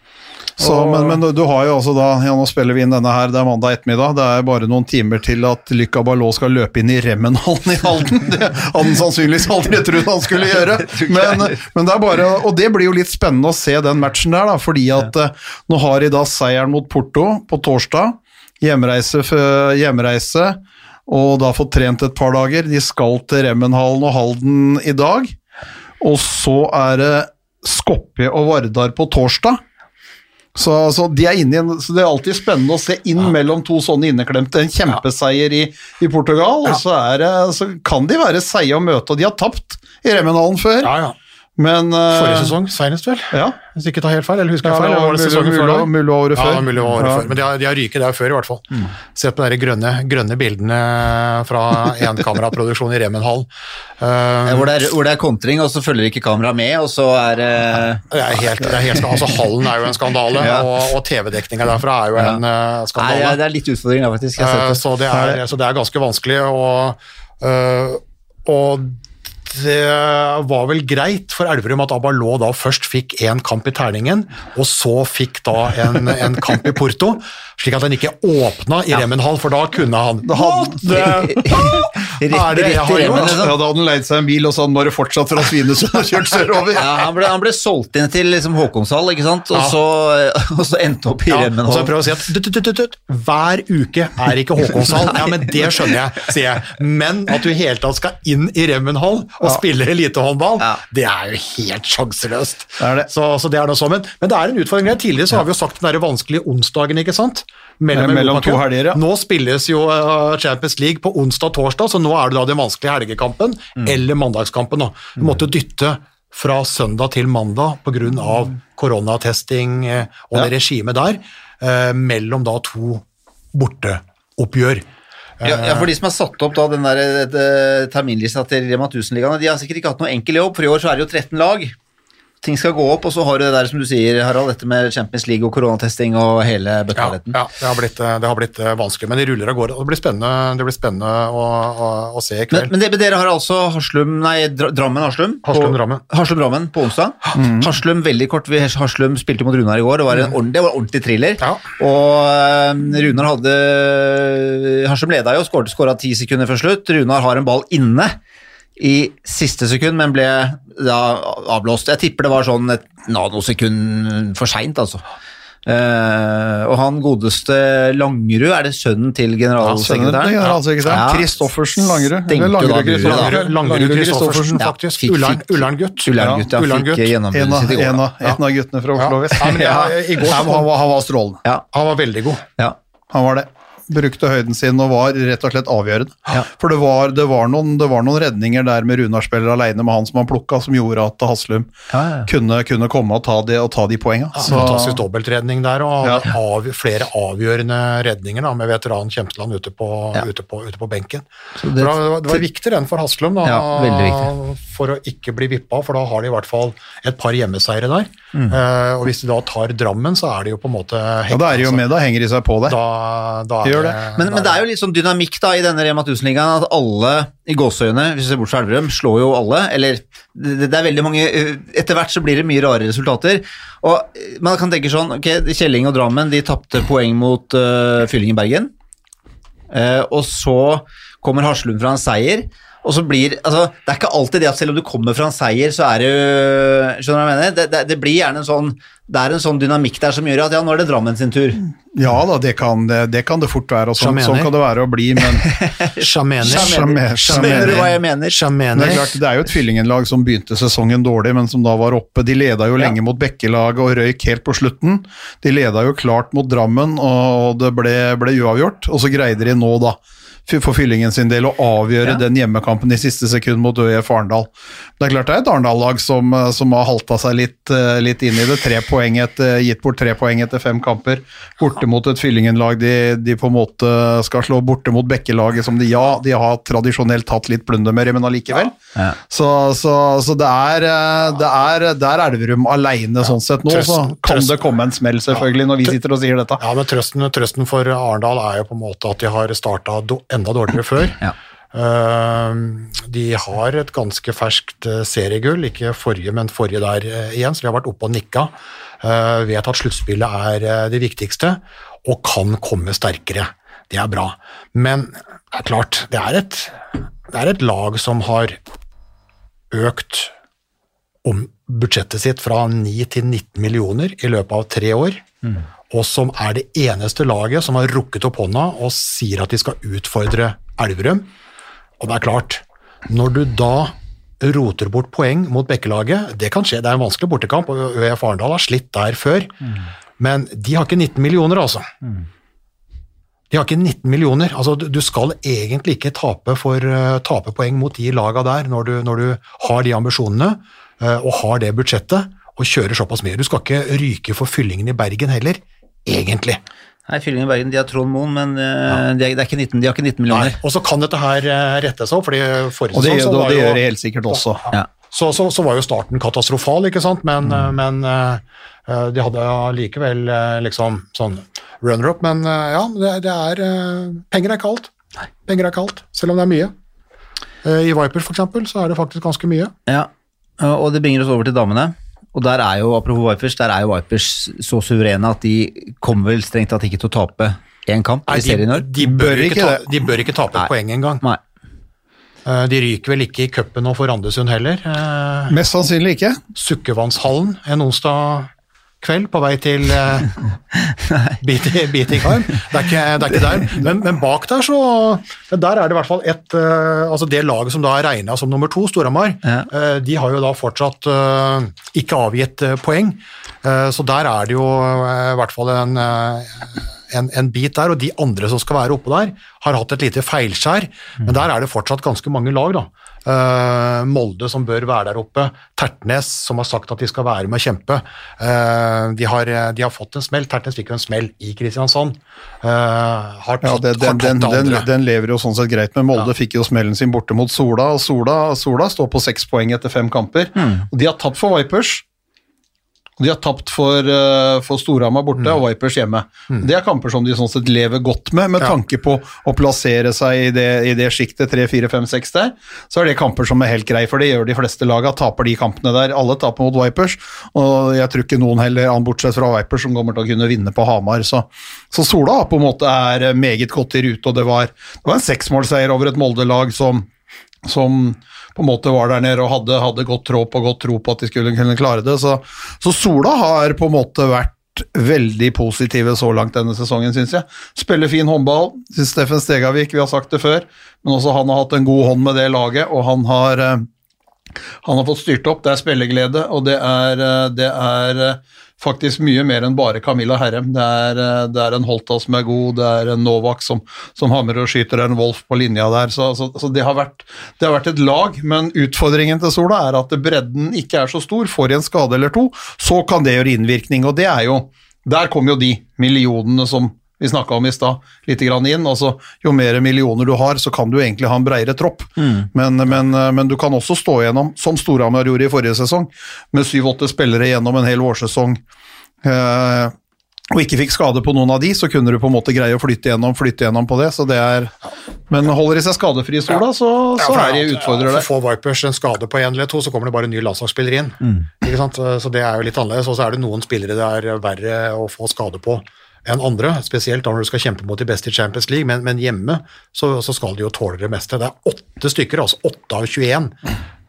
Så, men, men du har jo altså da, ja nå spiller vi inn denne her, det er mandag ettermiddag, det er bare noen timer til at Lykka Ballot skal løpe inn i Remmenhallen i Halden. Det hadde han sannsynligvis aldri trodd han skulle gjøre. Men, men det er bare, og det blir jo litt spennende å se den matchen der, da, fordi at eh, nå har de da seieren mot Porto på torsdag, hjemreise, f- hjemreise, og da fått trent et par dager. De skal til Remmenhallen og Halden i dag, og så er det Skopje og Vardar på torsdag. Så, så, de er inne så det er alltid spennende å se inn mellom to sånne inneklemte. En kjempeseier i, i Portugal, og så, er så kan de være seige å møte. Og de har tapt i Remmenhallen før, Ja, ja. Men eh, Forrige sesong, senest vel? Ja, Hvis ikke tar helt feil, eller husker ja jeg feil? var det sesongen før mulig, mulig året før. Ja, mulig året Ja. før, men de har, de har ryket der før i hvert fall. Se på de grønne, grønne bildene fra enkameraproduksjon i Remenhall. Uh, Ja, hvor, det er, hvor det er kontring, og så følger ikke kameraet med, og så er uh... det er helt, det er helt, altså Hallen er jo en skandale, Ja. og, og TV-dekninga derfra er jo Ja. en uh, Nei, skandale. det er litt utfordring, da, faktisk. Eh, det. så, det er, så det er ganske vanskelig, og, eh, og var vel greit for Elverum at Abalå da først fikk én kamp i terningen, og så fikk da en, en kamp i Porto, slik at han ikke åpna i Remmenhall, for da kunne han Da hadde- Rett, er det jeg har i remmen, liksom. Ja, da hadde han leid seg en bil, og så hadde han bare fortsatt fra Svinesund og kjørt sørover. Ja, han ble, han ble solgt inn til liksom Håkonshall, ikke sant? Og, Ja. så, og så endte opp i Ja, og så prøver jeg å si at tut, tut, tut, hver uke er ikke Håkonshall. Ja, men det skjønner jeg, sier jeg. Men at du i hele tatt skal inn i Remmenhall og spille elitehåndball, Ja. det er jo helt sjanseløst. Det det. Så, så det er noe sånn. Men, men det er en utfordring. Tidligere så har vi jo sagt den der vanskelige onsdagen, ikke sant? Ja, mellom to helger, ja. Nå spilles jo uh, Champions League på onsdag og torsdag, så nå er det da den vanskelige helgekampen Mm. eller mandagskampen. Da. Du måtte dytte fra søndag til mandag pga. koronatesting eh, og det regimet der, eh, mellom da to borteoppgjør. Ja, ja, for de som har satt opp da den der eh, terminlista til Rema 1000-ligaene, de har sikkert ikke hatt noe enkel jobb, for i år så er det jo 13 lag. Ting skal gå opp, og så har du det der som du sier, Harald, dette med Champions League og koronatesting og hele Ja, bøtteballetten. ja det, har blitt, eh, det har blitt eh, vanskelig, men de ruller av gårde. og Det blir spennende, det blir spennende å, å, å se i kveld. men, det, men dere har altså Haslum, nei, Drammen-Haslum? Haslum, Drammen. Haslum-Drammen på onsdag. Mm. Haslum veldig kort, vi- Haslum spilte mot Runar i går, det var en ordentlig, det var en ordentlig thriller. Ja. Og eh, Runar hadde Haslum leda jo, skåra ti sekunder før slutt. Runar har en ball inne i siste sekund, men ble da avblåst. Jeg tipper det var sånn et nanosekund for seint, altså. Uh, og han godeste Langerud, er det sønnen til generalsekretæren? til. Ja. Kristoffersen Langerud. Eller Langerud. Langerud Kristoffersen, Ja, faktisk. Ullern- Ullern-gutt. Ullern-gutt, ja. Ullern-gutt. Fikk En gjennombruddet sitt i går. en, av, en av guttene fra Oslo vest. Ja, men jeg, i går så han, var, han var strålende. Ja, han var veldig god. ja. Han var det. Brukte høyden sin og var rett og slett avgjørende. Ja. For det var, det, var noen, det var noen redninger der med Runar spiller alene med han som han plukka, som gjorde at Haslum Ja, ja. kunne, kunne komme og ta de, og ta de poenga. Så- Fantastisk dobbeltredning der, og Ja. av, flere avgjørende redninger da, med veteran Kjempeland ute på, Ja. ute på, ute på benken. det- det, var, det var viktig den for Haslum, da, Ja, for å ikke bli vippa, for da har de i hvert fall et par hjemmeseiere der. Mm. Uh, og hvis de da tar Drammen, så er de jo på en måte ja, da er de jo med, da henger de seg på det. Da, da er gjør det, Men, men det er jo litt sånn dynamikk da i denne Rema 1000-ligaen at alle i gåseøyne, hvis vi ser bort fra Elverum, slår jo alle. Eller det, det er veldig mange eh, Etter hvert så blir det mye rare resultater. Og eh, man kan tenke sånn ok, Kjelling og Drammen de tapte poeng mot uh, Fyllingen Bergen. Uh, og så kommer Haslum fra en seier. Og så blir, altså, Det er ikke alltid det at selv om du kommer fra en seier, så er det Skjønner du hva jeg mener? Det, det, det blir gjerne en sånn det er en sånn dynamikk der som gjør at ja, nå er det Drammen sin tur. Ja da, det kan det, det, kan det fort være, og sånn, sånn kan det være å bli, men Sjamener. Sjamener. Skjønner du hva jeg mener? det er, klart, det er jo et Fyllingenlag som begynte sesongen dårlig, men som da var oppe. De leda jo lenge mot Bekkelaget og røyk helt på slutten. De leda jo klart mot Drammen, og det ble, ble uavgjort. Og så greide de nå, da, for Fyllingen sin del, å avgjøre Ja. den hjemmekampen i siste sekund mot ØIF Arendal. Det er klart det er et Arendal-lag som, som har halta seg litt, eh, litt inn i det. Tre poeng etter, gitt bort tre poeng etter fem kamper. Borte mot et Fyllingen-lag de, de på en måte skal slå borte mot Bekkelaget, som de ja, de har tradisjonelt hatt litt blunder med, men allikevel. Ja. Så, så, så det er, eh, det er, det er Elverum aleine sånn sett nå, så kan trøst- det komme en smell, selvfølgelig, når vi sitter og sier dette. Ja, men trøsten, trøsten for Arendal er jo på en måte at de har starta enda dårligere før. Ja. Eh, de har et ganske ferskt eh, seriegull, ikke forrige, men forrige der eh, igjen, så de har vært oppe og nikka. Vet at sluttspillet er det viktigste, og kan komme sterkere. Det er bra. Men det er klart, det er et, det er et lag som har økt om budsjettet sitt fra 9 til 19 millioner i løpet av tre år, og som er det eneste laget som har rukket opp hånda og sier at de skal utfordre Elverum. Og det er klart, når du da roter bort poeng mot Bekkelaget, det kan skje, det er en vanskelig bortekamp, og ØF Arendal har slitt der før, men de har ikke 19 millioner, altså. De har ikke 19 millioner. Altså, du- du skal egentlig ikke tape, for, eh, tape poeng mot de laga der når du, når du har de ambisjonene eh, og har det budsjettet og kjører såpass mye. Du skal ikke ryke for fyllingen i Bergen heller, egentlig. Nei, Fyllingen Bergen de har Trond Moen, men ja. de, er, de, er ikke 19, de har ikke 19 Nei. millioner. Og så kan dette her eh, rette seg opp, fordi forrige Og det, sesong det gjør det helt sikkert også. Ja. så, så, så var jo starten katastrofal, ikke sant, men, Mm. eh, men eh, eh, de hadde likevel eh, liksom sånn runner-up, men eh, ja, det, det er eh, Penger er ikke alt. Penger er ikke alt, selv om det er mye. Eh, I Viper, for eksempel, så er det faktisk ganske mye. Ja, og det bringer oss over til damene. Og der er jo, apropos Vipers, der er jo Vipers så suverene at de kommer vel strengt tatt ikke til å tape én kamp Nei, i serien i år. de, bør ikke ta, de bør ikke tape Nei. poeng engang. Nei. Eh, De ryker vel ikke i cupen nå for Randesund heller. Eh, Mest sannsynlig ikke. Sukkevannshallen en onsdag kveld på vei til uh, Beatingheim. Det er ikke, det er ikke der. Men, men bak der så men Der er det i hvert fall et uh, Altså det laget som da er regna som nummer to, Storhamar, Ja. uh, de har jo da fortsatt eh, ikke avgitt eh, poeng. Eh, så der er det jo eh, i hvert fall en eh, en, en bit der, og de andre som skal være oppe der, har hatt et lite feilskjær, men der er det fortsatt ganske mange lag. da. Uh, Molde som bør være der oppe, Tertnes som har sagt at de skal være med å kjempe. Uh, de, har, de har fått en smell, Tertnes fikk jo en smell i Kristiansand. Uh, har tatt, Ja, det, den, har tatt den, den, den lever jo sånn sett greit, men Molde fikk jo smellen sin borte mot Sola, og Sola, Sola står på seks poeng etter fem kamper. Og de har tatt for Vipers. De har tapt for, eh, for Storhamar borte og Vipers hjemme. Det er kamper som de sånn sett lever godt med, med Ja. tanke på å plassere seg i det, i det sjiktet 3, 4, 5, 6 der. Så er det kamper som er helt greie, for det gjør de fleste laga. Taper de kampene der. Alle taper mot Vipers, og jeg tror ikke noen heller, an bortsett fra Vipers, som kommer til å kunne vinne på Hamar. Så, så Sola på en måte er meget godt i rute, og det var, det var en seksmålseier over et Molde-lag som som på en måte var der nede og hadde, hadde godt tro på, godt tro på at de skulle kunne klare det. Så, så Sola har på en måte vært veldig positive så langt denne sesongen, syns jeg. Spiller fin håndball. Synes Steffen Stegavik, vi har sagt det før, men også han har hatt en god hånd med det laget, og han har eh, han har fått styrt opp, det er spilleglede, og det er, eh, det er eh, faktisk mye mer enn bare Camilla Herrem. Det er, eh, det er en Holta som er god, det er en Novak som, som hamrer og skyter, er en Wolf på linja der. Så, så, så det, har vært, det har vært et lag, men utfordringen til Sola er at bredden ikke er så stor. Får de en skade eller to, så kan det gjøre innvirkning, og det er jo Der kommer jo de millionene som vi snakka om i stad, litt grann inn. Altså, jo mer millioner du har, så kan du egentlig ha en bredere tropp. Men, men, men du kan også stå igjennom, som Storhamar gjorde i forrige sesong, med syv-åtte spillere gjennom en hel vårsesong. Eh, og ikke fikk skade på noen av de, så kunne du på en måte greie å flytte gjennom, flytte gjennom på det. så det er, Men holder de seg skadefri i Sola, så, så ja, er de at- utfordrere ja, der. Får Vipers en skade på en eller to, så kommer det bare en ny landslagsspiller inn. Ikke sant? Så det er jo litt annerledes. Og så er det noen spillere det er verre å få skade på enn andre, spesielt når du skal kjempe mot de beste i Champions League, men, men hjemme så, så skal de jo tåle det meste. Det er åtte stykker, altså åtte av 21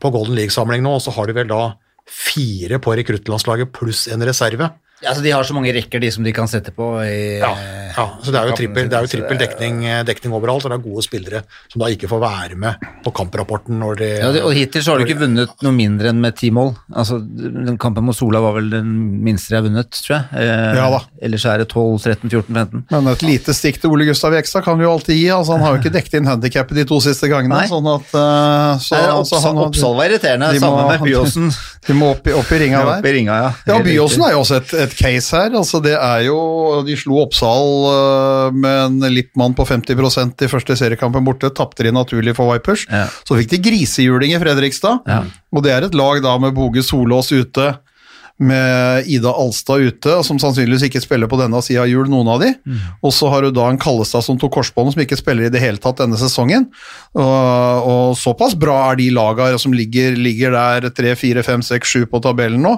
på Golden League-samling nå, og så har de vel da fire på rekruttlandslaget pluss en reserve. Altså, de har så mange rekker de som de kan sette på i Ja, ja, så det er jo trippel, det er jo trippel dekning, dekning overalt, og det er gode spillere som da ikke får være med på kamprapporten når de Ja, og hittil så har du ikke vunnet noe mindre enn med ti mål. Altså, den kampen mot Sola var vel den minste jeg har vunnet, tror jeg. Eh, Ja da. Ellers er det 12, 13, 14, 15. Men et lite stikk til Ole Gustav Jekstad kan vi jo alltid gi. altså Han har jo ikke dekket inn handikappet de to siste gangene. Nei. sånn at Uh, så, Nei, så han- Oppsal var irriterende, sammen med Byåsen. De må opp i, opp i ringa der. der. i ringa, ja. Ja, Byåsen er jo også et, et case her. altså det er jo, De slo Oppsal eh, med en Lippmann på 50% i første seriekampen borte. Tapte de naturlig for Vipers. Ja. Så fikk de grisehjuling i Fredrikstad. Ja. Og det er et lag da med Boge Solås ute, med Ida Alstad ute, som sannsynligvis ikke spiller på denne sida av jul, noen av de. Mm. Og så har du da en Kallestad som tok korsbånd, som ikke spiller i det hele tatt denne sesongen. Og, og såpass bra er de laga som ligger, ligger der 3, 4, 5, 6, 7 på tabellen nå,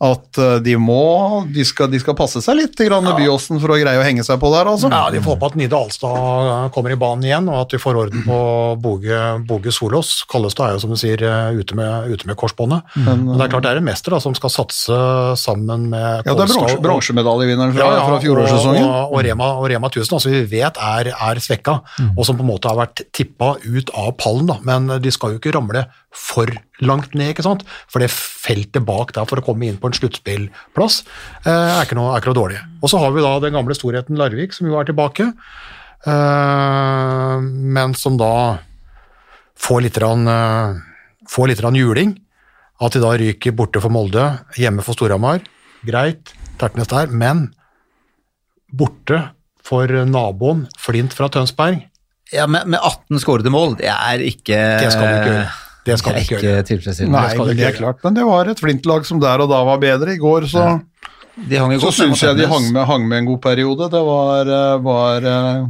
at eh, de må De skal, de skal passe seg litt grann ja. Byåsen for å greie å henge seg på der, altså. Ja, De får håpe at Nide Alstad kommer i banen igjen, og at de får orden på Boge, Boge Solås. Kallestad er jo som du sier eh, ute med, ute med korsbåndet. Men det er klart det er en mester da, som skal satse sammen med Ja, det er Kolstad bronse, bronsemedaljevinneren fra, Ja, fra fjorårssesongen. Og, og, Rema, og Rema 1000, altså vi vet er, er svekka, og som på en måte har vært tippa ut av pallen. da, Men de skal jo ikke ramle for langt ned, ikke sant? For det feltet bak der for å komme inn på en sluttspillplass eh, er, ikke noe, er ikke noe dårlig. Og så har vi da den gamle storheten Larvik, som jo er tilbake, eh, men som da får litt, rann, eh, får litt rann juling. At de da ryker borte for Molde, hjemme for Storhamar. Greit, Tertnes der, men borte for naboen Flint fra Tønsberg. Ja, med, med 18 skårede mål, det er ikke Det skal du ikke gjøre. Det skal det er ikke ikke tilfredsstillende. Nei, det, men det er klart, men det var et Flint-lag som der og da var bedre. I går så, ja. så syns jeg de hang med, hang med en god periode. Det var, eh, var eh,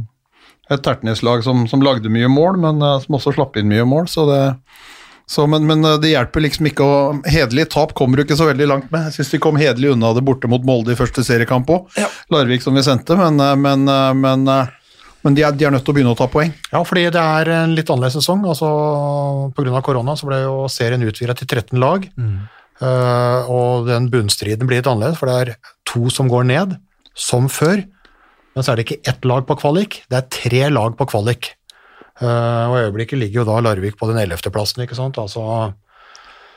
et Tertnes-lag som, som lagde mye mål, men eh, som også slapp inn mye mål. Så det, så, men, men det hjelper liksom ikke å Hederlig tap kommer du ikke så veldig langt med. Jeg syns de kom hederlig unna det borte mot Molde i første seriekamp òg. Larvik som vi sendte, men, men, men, men de, er, de er nødt til å begynne å ta poeng. Ja, fordi det er en litt annerledes sesong. altså Pga. korona så ble jo serien utvidet til 13 lag. Eh, og den bunnstriden blir litt annerledes, for det er to som går ned, som før. Men så er det ikke ett lag på kvalik, det er tre lag på kvalik. Uh, og i øyeblikket ligger jo da Larvik på den ellevteplassen, ikke sant. Altså,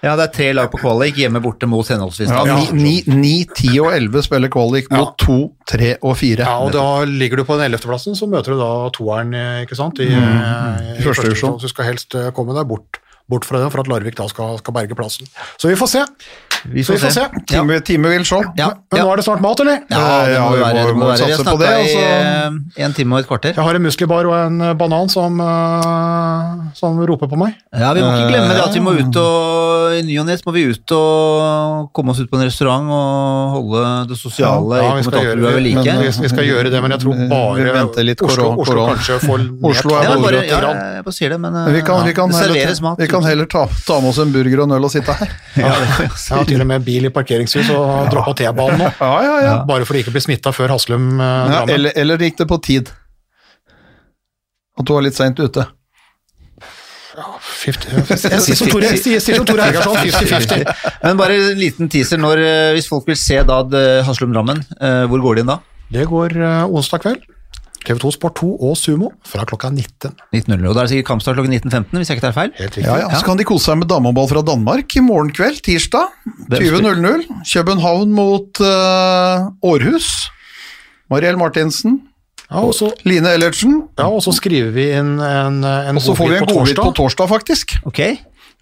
Ja, det er tre lag på kvalik, hjemme borte mot henholdsvis. Ja, ja. ni, ni, ni, 10 og 11 spiller kvalik mot 2, 3 og 4. ja, og da ligger du på den ellevteplassen, så møter du da toeren, eh, ikke sant, i, Mm. i, I første divisjon. Så du skal helst eh, komme deg bort, bort fra den for at Larvik da skal, skal berge plassen. Så vi får se. Vi får, vi får se. se. Time, time vil se. Ja. Men nå er det snart mat, eller? Ja, det Ja, må vi jo være, må- det må må være. Vi har snakka det, i eh, en time og et kvarter. Jeg har en muskelbar og en eh, banan som, eh, som roper på meg. Ja, Vi må ikke glemme det at vi må ut og i ny og ne må vi ut og komme oss ut på en restaurant og holde det sosiale Ja, vi skal, gjøre, vi, like. vi, vi skal gjøre det, men jeg tror bare litt Oslo, Oslo kanskje får Oslo er Ja, bare, ja, jeg bare sier det, men Vi kan, ja, vi kan, heller, vi kan heller ta, ta med oss en burger og en øl og sitte her. Jeg har til og med bil i parkeringshus og droppa T-banen nå. Ja, ja, ja. Bare for å ikke bli smitta før Haslum eh, ja Drammen. eller, eller gikk det på tid? At du var litt seint ute? 50, jeg sier som Tore, jeg sier- sier som Tore Hergarsson, 50-50. Men bare en liten teaser når, eh, hvis folk vil se da Haslum-Drammen, eh, hvor går de inn da? Det går eh, onsdag kveld. TV2 Sport 2 og Sumo fra klokka 19. 19.00. Og da er det sikkert kampstart klokken 19.15, hvis jeg ikke tar feil. Helt riktig. Ja, ja. Så kan de kose seg med damehåndball fra Danmark i morgen kveld, tirsdag. 20.00. København mot uh, Århus. Mariell Martinsen. Ja, og så, Line Ellertsen. ja, og så skriver vi inn en, en Og så får vi en godbit på torsdag, faktisk. Ok?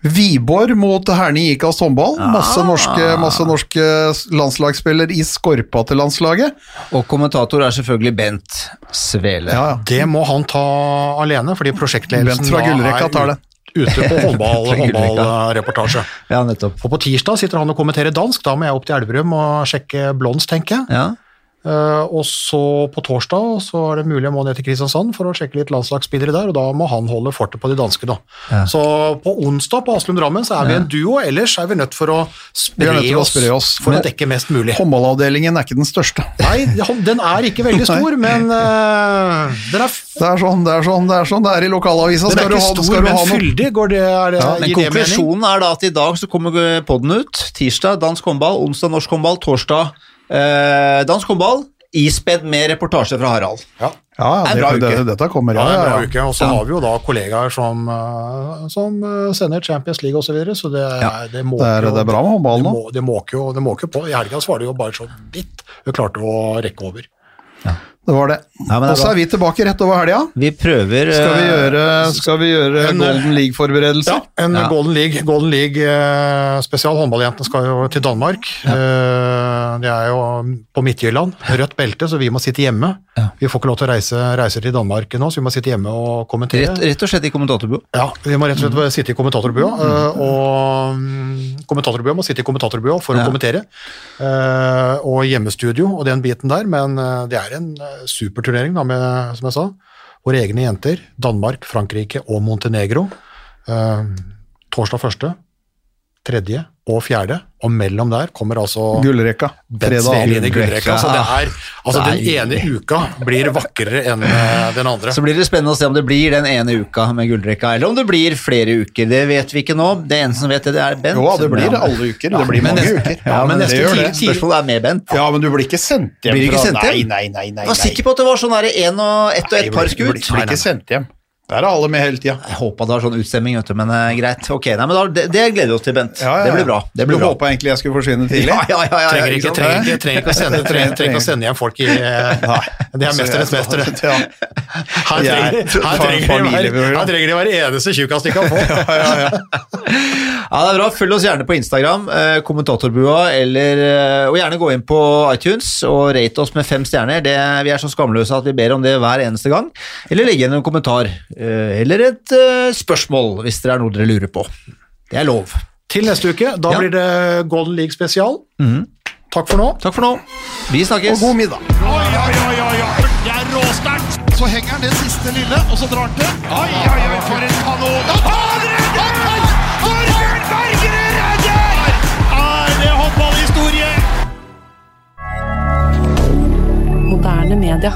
Viborg mot Herning IKAS håndball. Masse Ah. norske, masse norske landslagsspillere i skorpa til landslaget. Og kommentator er selvfølgelig Bent Svele. Ja, ja. Det må han ta alene, fordi prosjektledelsen Bent fra Gullrekka tar det. ute på håndball, håndballreportasje. Ja, nettopp. Og på tirsdag sitter han og kommenterer dansk, da må jeg opp til Elverum og sjekke Blondes, tenker jeg. Ja. Eh, og så på torsdag så er det mulig jeg må ned til Kristiansand for å sjekke litt landslagsspillere der, og da må han holde fortet på de danske, da. Ja. Så på onsdag på Aslum Drammen så er vi en duo, ellers er vi nødt for å spre, nødt å oss, spre oss. for å dekke mest mulig. Håndballavdelingen er ikke den største. Nei, den er ikke veldig stor, men uh, den er, Det er sånn det er, sånn, det er, sånn det er i lokalavisa. den er ikke stor, men ha noe fyldig. Går det, er det, Men gir det konklusjonen er da at i dag så kommer podden ut. Tirsdag dansk håndball, onsdag norsk håndball, torsdag eh, dansk håndball. Ispedd med reportasje fra Harald. Ja. Ja, Det er det, bra det, dette kommer, Ja, ja. det ja, uke. Og så har vi jo da kollegaer som, eh, som eh, sender Champions League osv., så, videre, så det, er- Ja. det, må Det er, det er bra med håndball det, nå. må, det måker jo, det måker på. I helga så var det jo bare så vidt vi klarte å rekke over. Ja. Det var det. Ja, det Og så er vi tilbake rett over helga. Vi prøver Skal vi gjøre, skal vi gjøre en- Golden League-forberedelser? Ja, en Ja. Golden League, Golden League spesial. Håndballjentene skal jo til Danmark. Eh, det er jo på Midtjylland, rødt belte, så vi må sitte hjemme. Ja. Vi får ikke lov til å reise, reise til Danmark nå, så vi må sitte hjemme og kommentere. rett, rett og slett i kommentatorbua. Ja, vi må rett og slett mm. sitte i kommentatorbua, Mm. og mm, kommentatorbua må sitte i kommentatorbua for Ja. å kommentere, øh, og hjemmestudio og den biten der, men det er en superturnering da, med, som jeg sa, våre egne jenter, Danmark, Frankrike og Montenegro, torsdag første, tredje og fjerde, og mellom der kommer altså Gullrekka. Fredag. Gullrekka, så det er, altså den ene uka blir vakrere enn øh, den andre. Så blir det spennende å se om det blir den ene uka med gullrekka, eller om det blir flere uker. Det vet vi ikke nå. Det eneste som vet det, det er Bent. Jo, det blir alle uker. Det blir mange neste- uker. Ja, men men neste det gjør det. spørsmålet er med Bent. Ja, men du blir ikke sendt hjem. Blir du ikke sendt hjem? Nei, nei, nei. nei, Jeg var sikker på at det var sånn en og ett og ett par Nei. Blir, blir ikke sendt hjem. Der er alle med hele tida. Jeg håpa det var sånn utstemming, vet du, men uh, greit. Ok, nei, men da, det, det gleder vi oss til, Bent. Ja, ja, Det blir bra. Det blir du håpa egentlig jeg skulle forsvinne tidlig? Ja, ja, ja, ja, trenger ikke ikke, trenger, ikke, trenger, ikke å sende, trenger, trenger å sende hjem folk i uh, Det er mesterens mester. Ja. Her trenger, her trenger, de, være eneste tjukkas de kan få. Ja, det er bra. Følg oss gjerne på Instagram, uh, kommentatorbua, eller, eh, og gjerne gå inn på iTunes og rate oss med fem stjerner. Det, vi er så skamløse at vi ber om det hver eneste gang. Eller legge igjen en kommentar, eh, eller et eh, spørsmål, hvis det er noe dere lurer på. Det er lov. Til neste uke, da Ja. blir det Golden League spesial. Takk for nå. Takk for nå. Vi snakkes. Og god middag. Oi, oi, oi, oi, oi. Det er råsterkt. Så henger han det siste lille, og så drar han til. Oi, oi, oi, for en kanon. Han redder! Torbjørn Bergerud redder! Er det håndballhistorie? Moderne media.